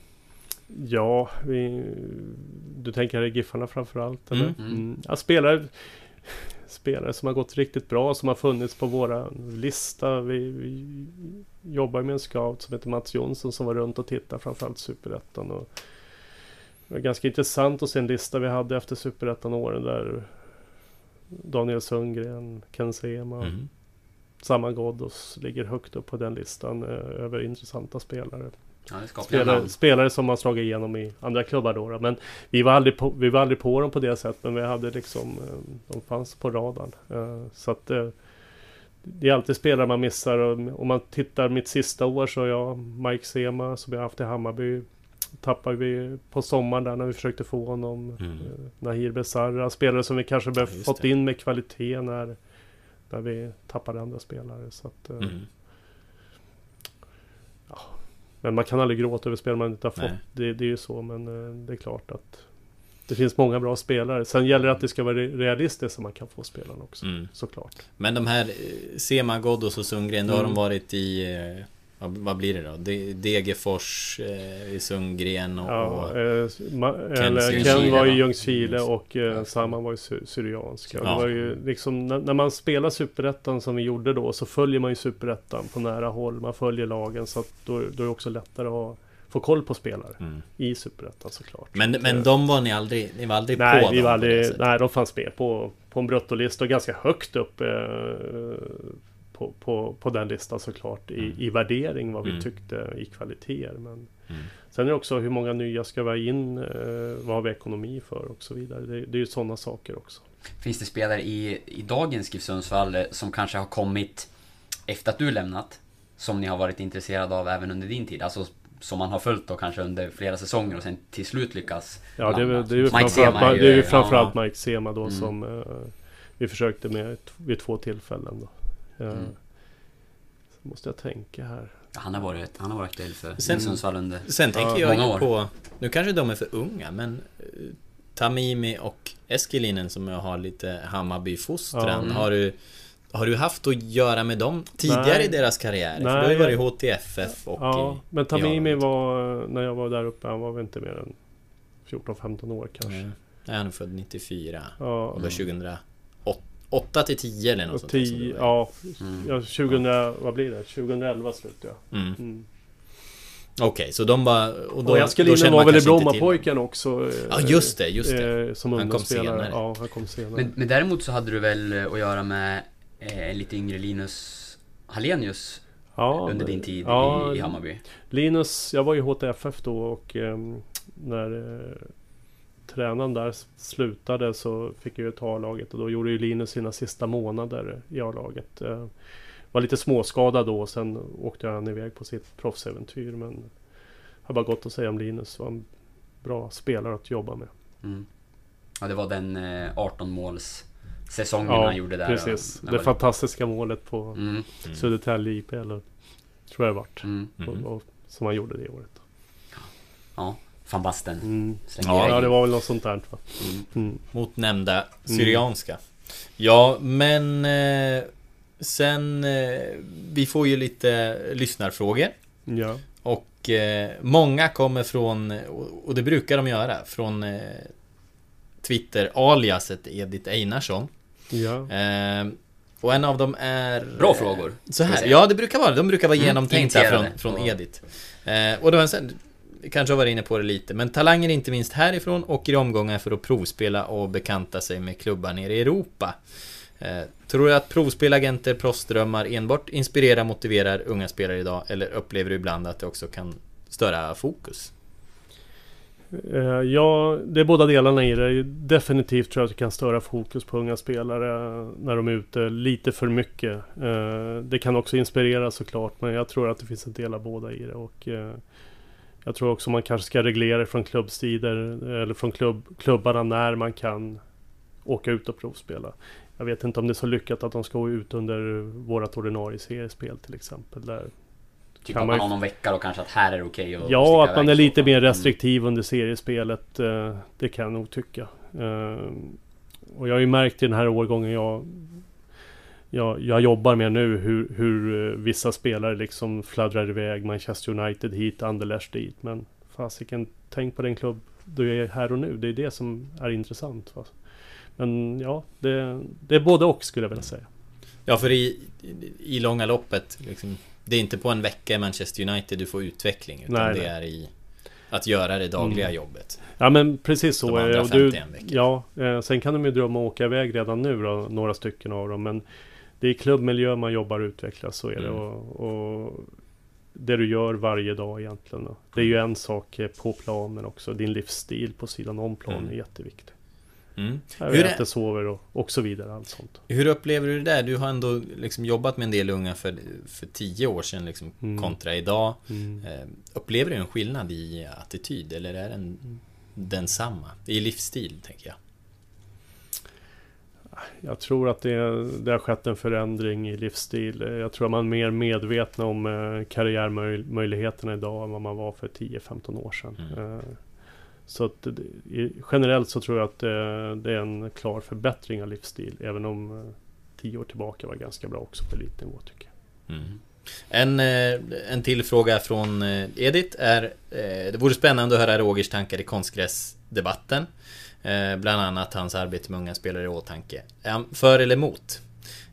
Ja, vi, du tänker Giffarna framförallt eller? Mm. Mm. Ja, spelare, spelare som har gått riktigt bra, som har funnits på våra lista. Vi, vi jobbar med en scout som heter Mats Jonsson som var runt och tittade framförallt Superettan. Och det var ganska intressant att se en lista vi hade efter Superettan-åren där Daniel Sundgren, Ken Sema, Mm. Samma Ghoddos ligger högt upp på den listan eh, över intressanta spelare. Ja, Spelare, spelare som har slagit igenom i andra klubbar då. då. Men vi var, aldrig på, vi var aldrig på dem på det sättet. Men vi hade liksom, eh, de fanns på radarn. Eh, Så att eh, det är alltid spelare man missar. Och Om man tittar mitt sista år så har jag Mike Sema som jag haft i Hammarby. Tappade vi på sommaren där när vi försökte få honom. Mm. Eh, Nahir Besara, spelare som vi kanske Ja, behövt just fått det. in med kvalitet när, när vi tappade andra spelare. Så att, eh, Mm. men man kan aldrig gråta över spel man inte har fått. Det, det är ju så, men eh, det är klart att det finns många bra spelare. Sen gäller det att det ska vara re- realistiskt så man kan få spelarna också. Mm. Såklart. Men de här Sema, Ghoddos och Sundgren, då har Mm. de varit i... eh, Vad, blir det då? De- Degerfors, eh, i Sundgren och... Ja, och eh, ma- eller, Ken var va? i Ljungskile Mm. och eh, Saman var i Sy- Syrianska. Ja. Det var ju liksom, när, när man spelar Superettan som vi gjorde då så följer man ju Superettan på nära håll. Man följer lagen så att då, då är det också lättare att få koll på spelare mm. i Superettan såklart. Men, men eh, de var ni aldrig, ni var aldrig Nej, på vi var aldrig, nej, de fanns med på, på en bruttolista och ganska högt upp. Eh, på, på, på den listan såklart i, mm. i värdering vad vi Mm. tyckte i kvaliteter. Men Mm. sen är det också hur många nya ska vi ha in? Eh, vad har vi ekonomi för och så vidare. Det, det är ju sådana saker också. Finns det spelare i, i dagens GIF Sundsvall eh, som kanske har kommit efter att du lämnat? Som ni har varit intresserade av även under din tid? Alltså som man har följt då kanske under flera säsonger och sen till slut lyckas Ja, det är, väl- det är ju framförallt, Sema är det är ju ja, framförallt Mike Sema då Mm. som eh, vi försökte med vid två tillfällen. Då. Eh, mm. Så måste jag tänka här. Han har varit, han har varit aktuell för sen, Sundsvall under Sen tänker jag många år. på, nu kanske de är för unga, men eh, Tamimi och Eskelinen som jag har lite Hammarby-fostran. Mm. Har, du, har du haft att göra med dem tidigare Nej. i deras karriär? Nej. För du har ju varit i HTFF och Ja, i, men Tamimi i var, när jag var där uppe, han var väl inte mer än 14-15 år kanske. Mm. Nej, han är född 94. Ja. Och var mm. 2000 8 till 10 eller något sånt. 10, ja. Mm. ja 2000, vad blir det? 2011 slutade jag. Mm. Mm. Okej, okay, så de bara... Och, då, och jag skulle in och var väl i Brommapojken också. Ja, just det, just det. Eh, eh, som han kom senare. Ja, han kom senare. Men, men, däremot så hade du väl eh, att göra med eh, lite yngre Linus Hallenius ja, under din tid ja, i, i, Hammarby? Linus, jag var ju HTFF då och eh, när eh, tränaren där slutade så fick jag ju ta A-laget och då gjorde ju Linus sina sista månader i A-laget. Eh, var lite småskadad då och sen åkte han iväg på sitt proffsäventyr men har bara gott att säga om Linus. Var en bra spelare att jobba med. Mm. Ja, det var den eh, 18 måls säsongen Ja, han gjorde där. precis. och- Det var- fantastiska målet på Mm, Södertälje IP eller tror jag det vart. mm. Och, och, som han gjorde det året. Ja, van Basten. Mm. Ja, Ja, det var väl något sånt där? Mm. Mm. Mot nämnda Syrianska. Ja, men eh, sen... Eh, vi får ju lite lyssnarfrågor. Ja. Och eh, många kommer från, och det brukar de göra, från eh, Twitter-aliaset Edith Einarsson. Ja. Eh, och en av dem är... Bra frågor, Så här, ja det brukar vara, de brukar vara Mm, genomtänkta från, initierade. från Ja. Edith. Eh, och det var en kanske har varit inne på det lite, men talanger inte minst härifrån åker i omgångar för att provspela och bekanta sig med klubbar nere i Europa. Eh, tror du att provspelagenter, proffsdrömmar enbart inspirerar och motiverar unga spelare idag? Eller upplever du ibland att det också kan störa fokus? Eh, ja, det är båda delarna i det. Definitivt tror jag att det kan störa fokus på unga spelare när de är ute lite för mycket. Eh, det kan också inspirera såklart, men jag tror att det finns en del av båda i det. Och eh, jag tror också man kanske ska reglera från klubbstider eller från klubb, klubbarna när man kan åka ut och provspela. Jag vet inte om det är så lyckat att de ska gå ut under vårat ordinarie seriespel till exempel. Där Typ att man har någon vecka då kanske att här är det okej att Ja, att man är lite mer Mm. restriktiv under seriespelet. eh, Det kan jag nog tycka. Eh, Och jag har ju märkt i den här årgången jag, jag, jag jobbar med nu hur, hur eh, vissa spelare liksom fladdrar iväg. Manchester United hit, Anderlecht dit. Men fasiken, tänk på den klubb du är här och nu. Det är det som är intressant. Va? Men ja, det, det är både och skulle jag vilja säga. Ja, för i, i, långa loppet, liksom, det är inte på en vecka i Manchester United du får utveckling, utan Nej, det nej. är i att göra det dagliga Mm. jobbet. Ja men precis så De andra Och du, 51 veckor. ja, eh, sen kan de ju drömma om att åka iväg redan nu då, några stycken av dem. Men det är i klubbmiljö man jobbar och utvecklas, så är det. Mm. Och, och det du gör varje dag egentligen. då. Det är ju en sak på plan men också din livsstil på sidan om plan Mm. är jätteviktig. Mm. Jag Hur, äter, är, sover och, och så vidare. Allt sånt. hur upplever du det där? Du har ändå liksom jobbat med en del unga för, för tio år sedan liksom, Mm. kontra idag. Mm. Eh, upplever du en skillnad i attityd eller är den densamma? I livsstil, tänker jag. Jag tror att det, det har skett en förändring i livsstil. Jag tror att man är mer medveten om eh, karriärmöjligheterna idag än vad man var för 10-15 år sedan. Mm. Eh, Så att det- generellt så tror jag att eh, det är en klar förbättring av livsstil. Även om eh, 10 år tillbaka var ganska bra också på elitnivå tycker jag. Mm. En, en till fråga från Edith är Det vore spännande att höra Rogers tankar i konstgräsdebatten eh, Bland annat hans arbete med unga spelare i åtanke Är han för eller emot?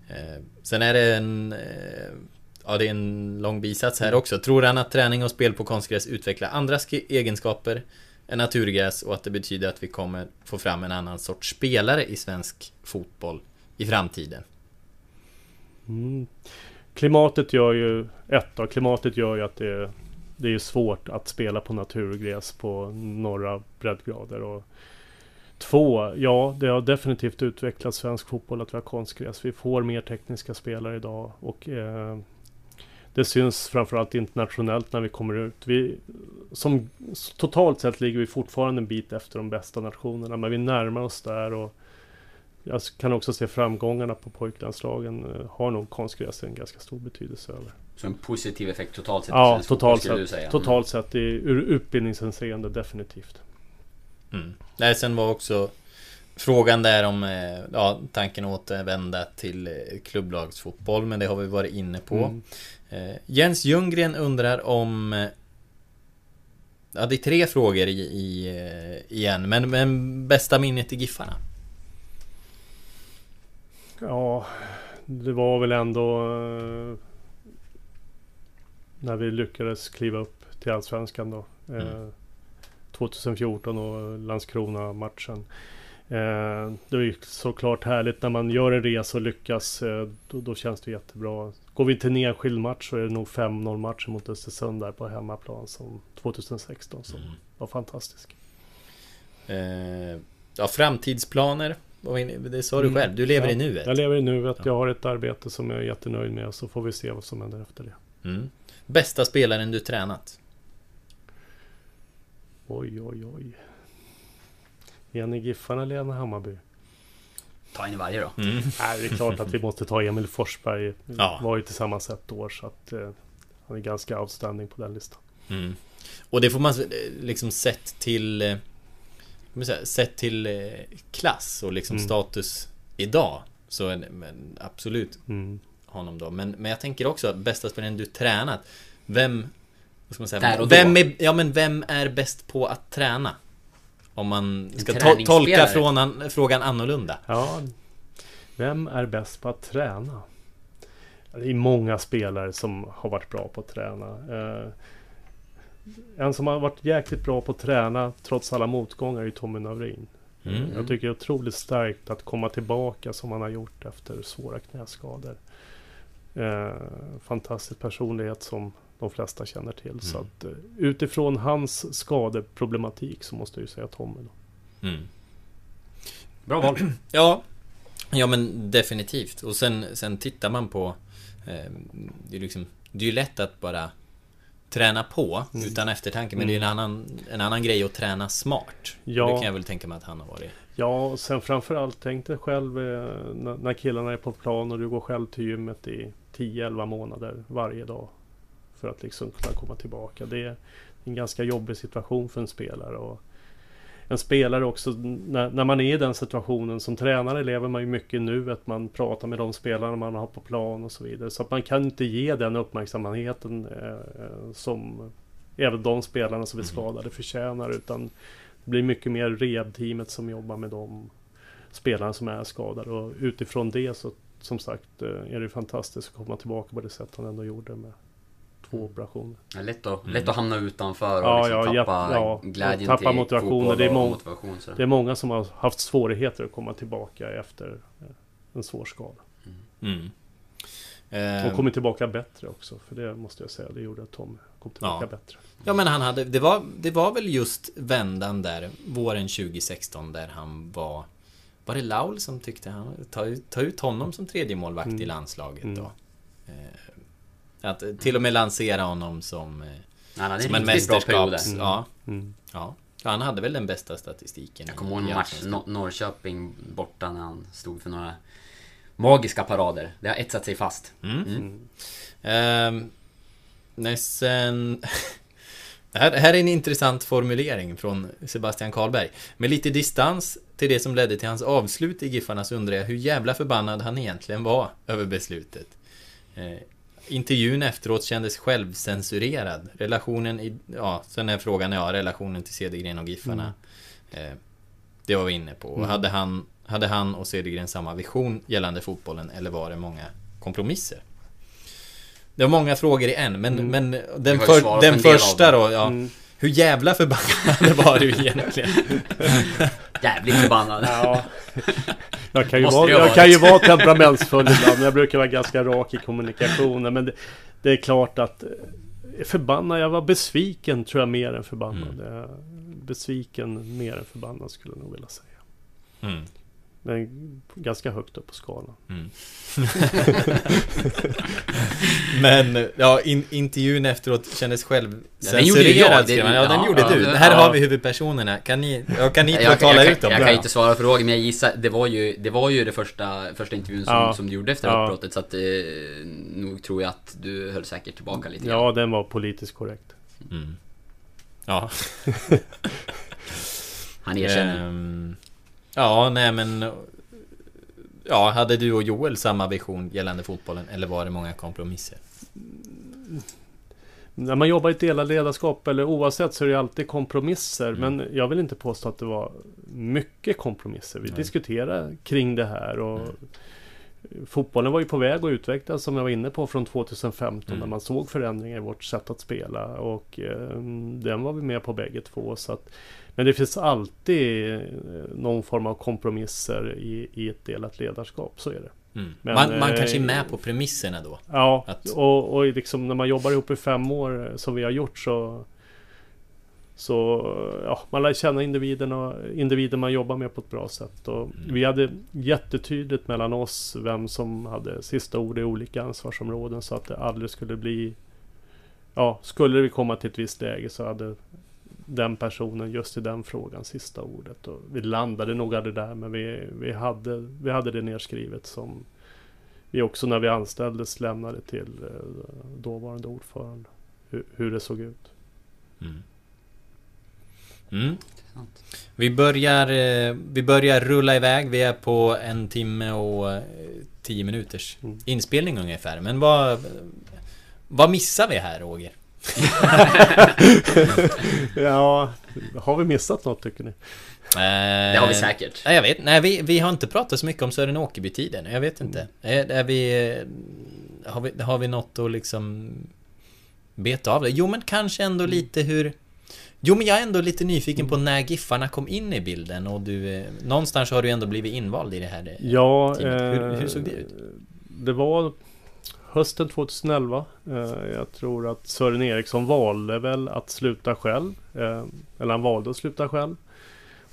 Eh, Sen är det en eh, Ja det är en lång bisats här också Tror han att träning och spel på konstgräs utvecklar andra egenskaper än naturgräs och att det betyder att vi kommer få fram en annan sorts spelare i svensk fotboll i framtiden? Mm. klimatet gör ju, ett då, klimatet gör ju att det, det är svårt att spela på naturgräs på norra breddgrader. Och två, ja det har definitivt utvecklat svensk fotboll att vi har konstgräs. Vi får mer tekniska spelare idag och eh, det syns framförallt internationellt när vi kommer ut. Vi, som, totalt sett ligger vi fortfarande en bit efter de bästa nationerna men vi närmar oss där och jag kan också se framgångarna på pojklandslagen eh, har nog konstgräs en ganska stor betydelse över. Så en positiv effekt totalt sett? Ja, totalt sett, mm. totalt sett i, ur utbildningshänseende definitivt. Mm. Nej, sen var också frågan där om eh, ja, tanken återvända till eh, klubblagsfotboll, men det har vi varit inne på. Mm. Jens Ljunggren undrar om Ja, det är tre frågor i, i, igen, men, men bästa minnet i Giffarna? Ja, det var väl ändå eh, när vi lyckades kliva upp till Allsvenskan då. Mm. Eh, 2014 och Landskrona-matchen. Eh, det är ju såklart härligt när man gör en resa och lyckas. Eh, då, då, känns det jättebra. Går vi till en enskild match så är det nog 5-0 matchen mot Östersund där på hemmaplan som 2016 som mm. var fantastisk. Eh, ja, framtidsplaner? Det sa du mm. själv, du lever ja, i nuet. Jag lever i nuet, jag har ett arbete som jag är jättenöjd med så får vi se vad som händer efter det. Mm. Bästa spelaren du tränat? Oj, oj, oj. En i Giffarna eller en i Hammarby? Ta en i varje då. Mm. Nej, det är klart att vi måste ta Emil Forsberg. Vi ja. var ju tillsammans ett år så att eh, han är ganska outstanding på den listan. Mm. Och det får man liksom sett till eh, säga, sett till eh, klass och liksom mm. status idag så är men absolut mm. honom då. Men, men jag tänker också bästa spelaren du tränat. Vem vad ska man säga, vem är, ja, men vem är bäst på att träna? Om man ska to tolka frågan, frågan annorlunda. Ja, vem är bäst på att träna? Det är många spelare som har varit bra på att träna. Eh, en som har varit jäkligt bra på att träna trots alla motgångar är Tommy Naurin. Mm. Jag tycker det är otroligt starkt att komma tillbaka som han har gjort efter svåra knäskador. Eh, fantastisk personlighet som de flesta känner till. Mm. Så att, uh, utifrån hans skadeproblematik så måste jag ju säga Tommy då. Mm. Bra val. ja, ja men definitivt. Och sen, sen tittar man på eh, det, är liksom, det är ju lätt att bara träna på mm. utan eftertanke. Men mm. det är en mm. annan, en annan grej att träna smart. Ja. Det kan jag väl tänka mig att han har varit. Ja, och sen framförallt tänk dig själv eh, när killarna är på plan och du går själv till gymmet i 10-11 månader varje dag. För att liksom kunna komma tillbaka. Det är en ganska jobbig situation för en spelare. Och en spelare också, när, när, man är i den situationen som tränare lever man ju mycket nu att man pratar med de spelarna man har på plan och så vidare. Så att man kan inte ge den uppmärksamheten eh, som även de spelarna som är mm. skadade förtjänar. Utan det blir mycket mer rehab-teamet som jobbar med de spelarna som är skadade. Och utifrån det så som sagt eh, är det fantastiskt att komma tillbaka på det sätt han ändå gjorde med två operationer. Ja, lätt, att, lätt att hamna utanför och ja, liksom ja, tappa ja, glädjen tappa till motivationen. Det är, må motivation, det är många som har haft svårigheter att komma tillbaka efter eh, en svår skada. Mm. Mm. De eh, kommer tillbaka bättre också, för det måste jag säga. Det gjorde att Tom kom tillbaka ja. bättre. Ja, men han hade, det var, det var väl just vändan där, våren 2016, där han var... Var det Laul som tyckte han... Ta, ta ut honom som tredje målvakt mm. i landslaget då. Mm. Eh, att till och med lansera honom som, han hade som en mästerskaps... Mm. Ja. Mm. ja. Han hade väl den bästa statistiken. Jag kommer ihåg en match, Nor Norrköping borta när han stod för några magiska parader. Det har etsat sig fast. Mm. Mm. Nej, sen... Här, här är en intressant formulering från Sebastian Karlberg. Med lite distans till det som ledde till hans avslut i Giffarnas undrar jag hur jävla förbannad han egentligen var över beslutet. Eh, intervjun efteråt kändes självcensurerad. Relationen i, ja, sen är frågan, ja, relationen till Cedergren och Giffarna. Mm. Eh, det var vi inne på. Mm. Hade, han, hade han och Cedergren samma vision gällande fotbollen eller var det många kompromisser? Det var många frågor i en, men, mm. men den, för, den första då, ja. Mm. Hur jävla förbannad var du egentligen? jävligt förbannad. Ja. Jag kan ju, vara, jag kan ju vara temperamentsfull ibland. men Jag brukar vara ganska rak i kommunikationen. Men det, det är klart att eh, förbannad, jag var besviken tror jag mer än förbannad. Mm. Besviken mer än förbannad skulle jag nog vilja säga. Mm. Men ganska högt upp på skalan. Mm. Men ja, in, intervjun efteråt kändes själv Ja, den gjorde jag, det- han. Ja, den ja, gjorde ja, du. ja. Här Ja. har vi huvudpersonerna. Kan ni, ja, kan ni Jag, jag, tala jag, ut dem? jag, kan inte svara på frågan men jag gissar, det var ju, det var ju det första, första intervjun som, Ja. som du gjorde efter Ja. uppbrottet så att eh, nog tror jag att du höll säkert tillbaka lite grann. Ja, den var politiskt korrekt. Mm. Ja. Han erkänner. Ehm, ja, nej men... Ja, hade du och Joel samma vision gällande fotbollen? Eller var det många kompromisser? När man jobbar i ett delat ledarskap eller oavsett så är det alltid kompromisser. Mm. Men jag vill inte påstå att det var mycket kompromisser. Vi Nej. diskuterade kring det här och Mm. fotbollen var ju på väg att utvecklas som jag var inne på från 2015 Mm. när man såg förändringar i vårt sätt att spela och eh, den var vi med på bägge två. Så att, men det finns alltid eh, någon form av kompromisser i, i ett delat ledarskap, så är det. Mm. Men, man, man eh, kanske är med på premisserna då? Ja, Att- och, och liksom när man jobbar ihop i fem år eh, som vi har gjort så så ja, man lär känna individen och individen man jobbar med på ett bra sätt. Och Mm. Vi hade jättetydligt mellan oss vem som hade sista ord i olika ansvarsområden så att det aldrig skulle bli Ja, skulle vi komma till ett visst läge så hade den personen just i den frågan sista ordet. Och vi landade nog aldrig där men vi, vi, hade, vi hade det nedskrivet som vi också när vi anställdes lämnade till eh, dåvarande ordförande hur, hur det såg ut. Mm. Mm. Vi börjar, eh, vi börjar rulla iväg. Vi är på en timme och eh, tio minuters Mm. inspelning ungefär. Men vad, vad missar vi här Roger? ja, har vi missat något tycker ni? Det har vi säkert. Nej, jag vet Nej, vi, vi har inte pratat så mycket om Sören Åkerby-tiden. Jag vet inte. Är, är vi... eh, Har vi, har vi något att liksom... Beta av det? Jo, men kanske ändå lite hur... Jo, men jag är ändå lite nyfiken på när Giffarna kom in i bilden och du... eh, Någonstans har du ändå blivit invald i det här eh, Ja. Hur, eh, hur såg det ut? Det var hösten 2011. Eh, jag tror att Sören Eriksson valde väl att sluta själv. Eh, eller han valde att sluta själv.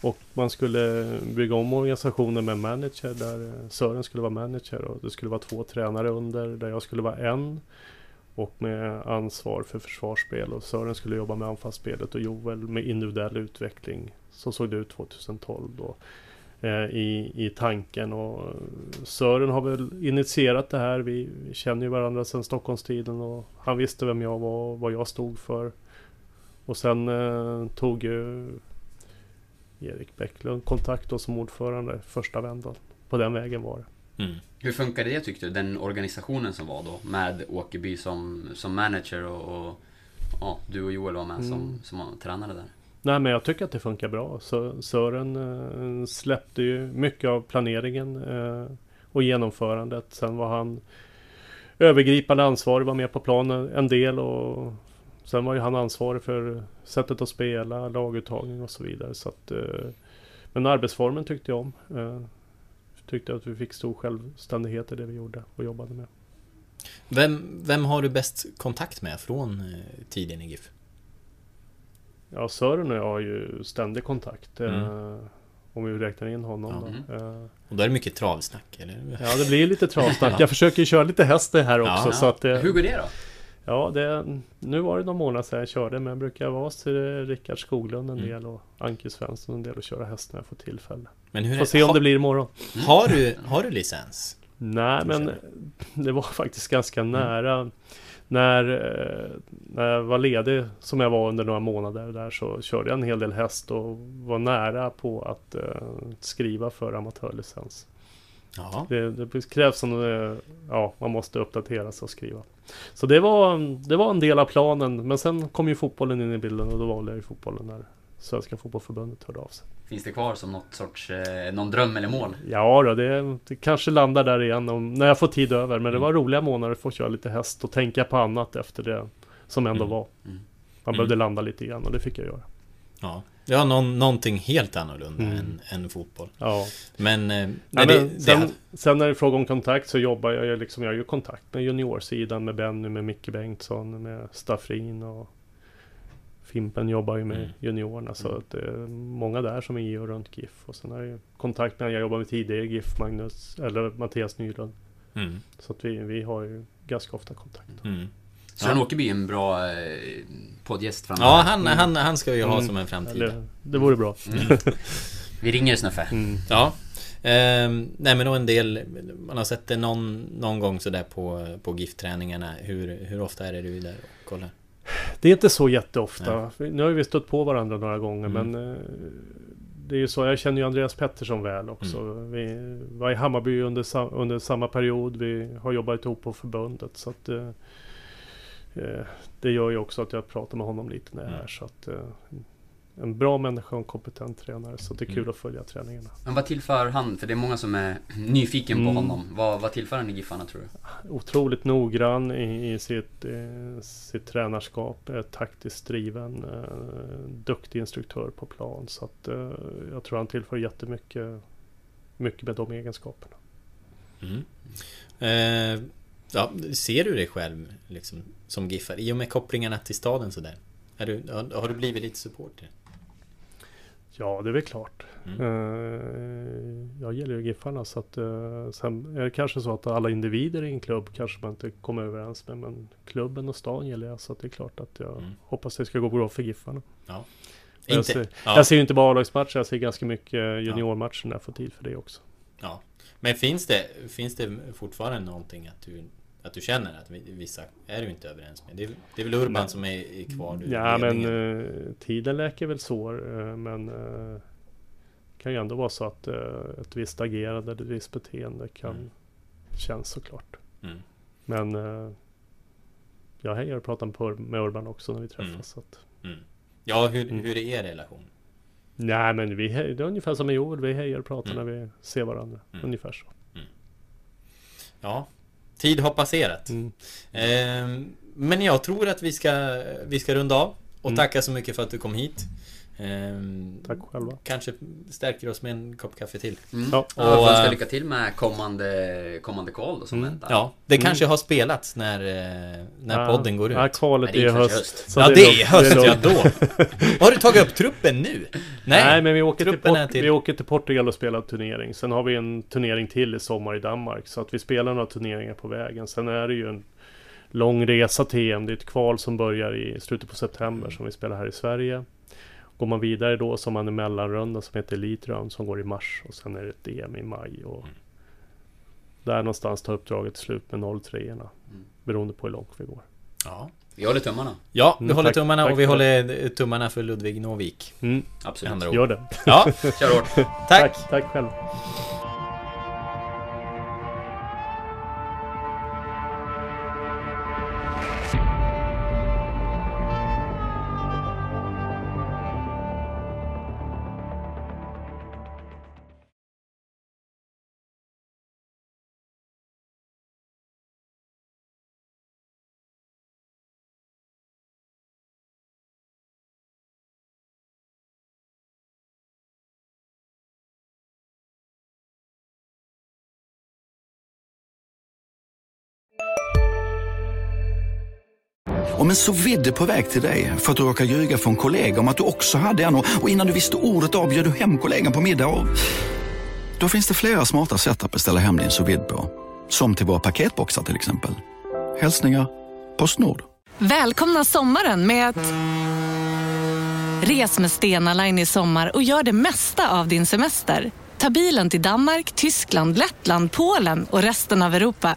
Och man skulle bygga om organisationen med en manager där eh, Sören skulle vara manager och det skulle vara två tränare under där jag skulle vara en. Och med ansvar för försvarsspel och Sören skulle jobba med anfallsspelet och Joel med individuell utveckling. Så såg det ut 2012 då eh, i, i tanken. Och Sören har väl initierat det här. Vi, vi känner ju varandra sedan Stockholmstiden och han visste vem jag var och vad jag stod för. Och sen eh, tog ju Erik Bäcklund kontakt då som ordförande första vändan. På den vägen var det. Mm. Hur funkade det tyckte du? Den organisationen som var då med Åkerby som, som manager och, och ja, du och Joel var med som, Mm. som var tränare där. Nej men jag tycker att det funkar bra. Så Sören eh, släppte ju mycket av planeringen eh, och genomförandet. Sen var han övergripande ansvarig, var med på planen en del och sen var ju han ansvarig för sättet att spela, laguttagning och så vidare. Så att, eh, men arbetsformen tyckte jag om. Tyckte att vi fick stor självständighet i det vi gjorde och jobbade med. Vem, vem har du bäst kontakt med från tiden i GIF? Ja, Sören och jag har ju ständig kontakt. Eh, Mm. om vi räknar in honom Ja. då. Eh, Och då är det mycket travsnack, eller? Ja, det blir lite travsnack. Ja. Jag försöker ju köra lite häst det här också. Ja. så att, eh, Hur går det då? Ja, det, nu var det någon månad sedan jag körde, men jag brukar vara hos Rickard Skoglund en Mm. del och Anke Svensson en del och köra häst när jag får tillfälle. Men hur Får se om ha- det blir imorgon. Har du, har du licens? Nej, men det var faktiskt ganska Mm. nära. När, eh, när jag var ledig, som jag var under några månader där, så körde jag en hel del häst och var nära på att eh, skriva för amatörlicens. Ja. Det, det krävs en, eh, ja, man måste uppdatera sig och skriva. Så det var, det var en del av planen, men sen kom ju fotbollen in i bilden och då valde jag ju fotbollen när Svenska Fotbollförbundet hörde av sig. Finns det kvar som något sorts, eh, någon dröm eller mål? Ja då, det, det kanske landar där igen om, när jag får tid över. Men det var roliga månader att få köra lite häst och tänka på annat efter det som ändå Mm. var. Mm. Man behövde landa lite grann och det fick jag göra. Ja, ja någon, någonting helt annorlunda Mm. än, än fotboll. Ja. Men, eh, Ja, nej, men det, sen, det, sen när det är fråga om kontakt så jobbar jag ju liksom, jag har ju kontakt med juniorsidan med Benny, med Micke Bengtsson, med Staffrin och Fimpen jobbar ju med Mm. juniorerna så Mm. att det är många där som är i och runt GIF. Och sen har jag ju kontakt med, jag jobbar med tidigare GIF, Magnus, eller Mattias Nylund. mm, Så att vi, vi har ju ganska ofta kontakt. mm. Sören Åkerby är en bra eh, poddgäst framöver. Ja, han, han, han ska vi ha Mm. som en framtida. Eller, det vore bra. Mm. Vi ringer Snuffe. Mm. Ja. Ehm, nej men då en del, man har sett det någon, någon gång sådär på, på GIF-träningarna. Hur, hur ofta är det du är där och kollar? Det är inte så jätteofta. Nu har vi stött på varandra några gånger Mm. men eh, Det är ju så, jag känner ju Andreas Pettersson väl också. Mm. Vi var i Hammarby under, under samma period. Vi har jobbat ihop på förbundet. Så att, eh, eh, det gör ju också att jag pratar med honom lite när jag är Mm. här. Så att, eh, en bra människa och en kompetent tränare. Så det är kul Mm. att följa träningarna. Men vad tillför han? För det är många som är nyfiken på Mm. honom. Vad, vad tillför han i Giffarna tror du? Otroligt noggrann i, i sitt, eh, sitt tränarskap. Är taktiskt driven. Eh, duktig instruktör på plan. Så att, eh, jag tror han tillför jättemycket mycket med de egenskaperna. Mm. Eh, ja, ser du dig själv liksom, som giffare? I och med kopplingarna till staden sådär? Är du, har, har du blivit lite supporter? Ja, det är väl klart. Mm. Eh, jag gillar ju Giffarna så att eh, sen är det kanske så att alla individer i en klubb kanske man inte kommer överens med. Men klubben och stan gillar jag så att det är klart att jag Mm. hoppas det ska gå bra för Giffarna. Ja. Jag Inte, ser, ja, jag ser ju inte bara A-lagsmatcher, jag ser ganska mycket juniormatcher när jag får tid för det också. ja. Men finns det, finns det fortfarande någonting att du, att du känner att vi- vissa är du inte överens med? Det är, det är väl Urban Men- som är, är kvar? Du, Ja men eh, tiden läker väl sår eh, men eh, kan ju ändå vara så att eh, ett visst agerande eller ett visst beteende kan Mm. känns såklart. Mm. Men eh, jag hejar och pratar med, med Urban också när vi träffas. Mm. Så att, Mm. Ja, hur, Mm. hur är er relation? nej men vi, det är ungefär som med Joel, vi hejar och pratar Mm. när vi ser varandra. Ungefär så. Ja, tid har passerat. Mm. Ehm, men jag tror att vi ska, vi ska runda av. Och Mm. tacka så mycket för att du kom hit. Ehm, Tack själva. Kanske stärker oss med en kopp kaffe till. Mm. Ja. Och Och, önska eh, lycka till med kommande, kommande kval då, som Mm. väntar. Ja, det Mm. kanske har spelats när, eh, när Ja, podden går ut. Ja, kvalet Nej, det är i höst. höst. så ja, det är höst, ja då. Har du tagit upp truppen nu? Nej, Nej, men vi åker, till till- vi åker till Portugal och spelar turnering. Sen har vi en turnering till i sommar i Danmark. Så att vi spelar några turneringar på vägen. Sen är det ju en lång resa till EM. Det är ett kval som börjar i slutet på september som vi spelar här i Sverige. Går man vidare då så har man en mellanrunda som heter Elite Round som går i mars. Och sen är det ett EM i maj. Och Mm. Där någonstans tar uppdraget slut med 03 Mm. Beroende på hur långt vi går. Ja, Vi håller tummarna. ja vi Mm, håller tack- tummarna tack och vi för håller tummarna för Ludvig Novik. Mm, Absolut. gör det. Ja, Kör hårt. tack! tack, tack själv. Om en så vidde på väg till dig för att du råkar ljuga från kollega om att du också hade en och och innan du visste ordet av bjöd du hem kollegan på middag och... Då finns det flera smarta sätt att beställa hem din sous vide på. Som till våra paketboxar till exempel. Hälsningar Postnord. Välkomna sommaren med att... Res med Stena Line i sommar och gör det mesta av din semester. Ta bilen till Danmark, Tyskland, Lettland, Polen och resten av Europa.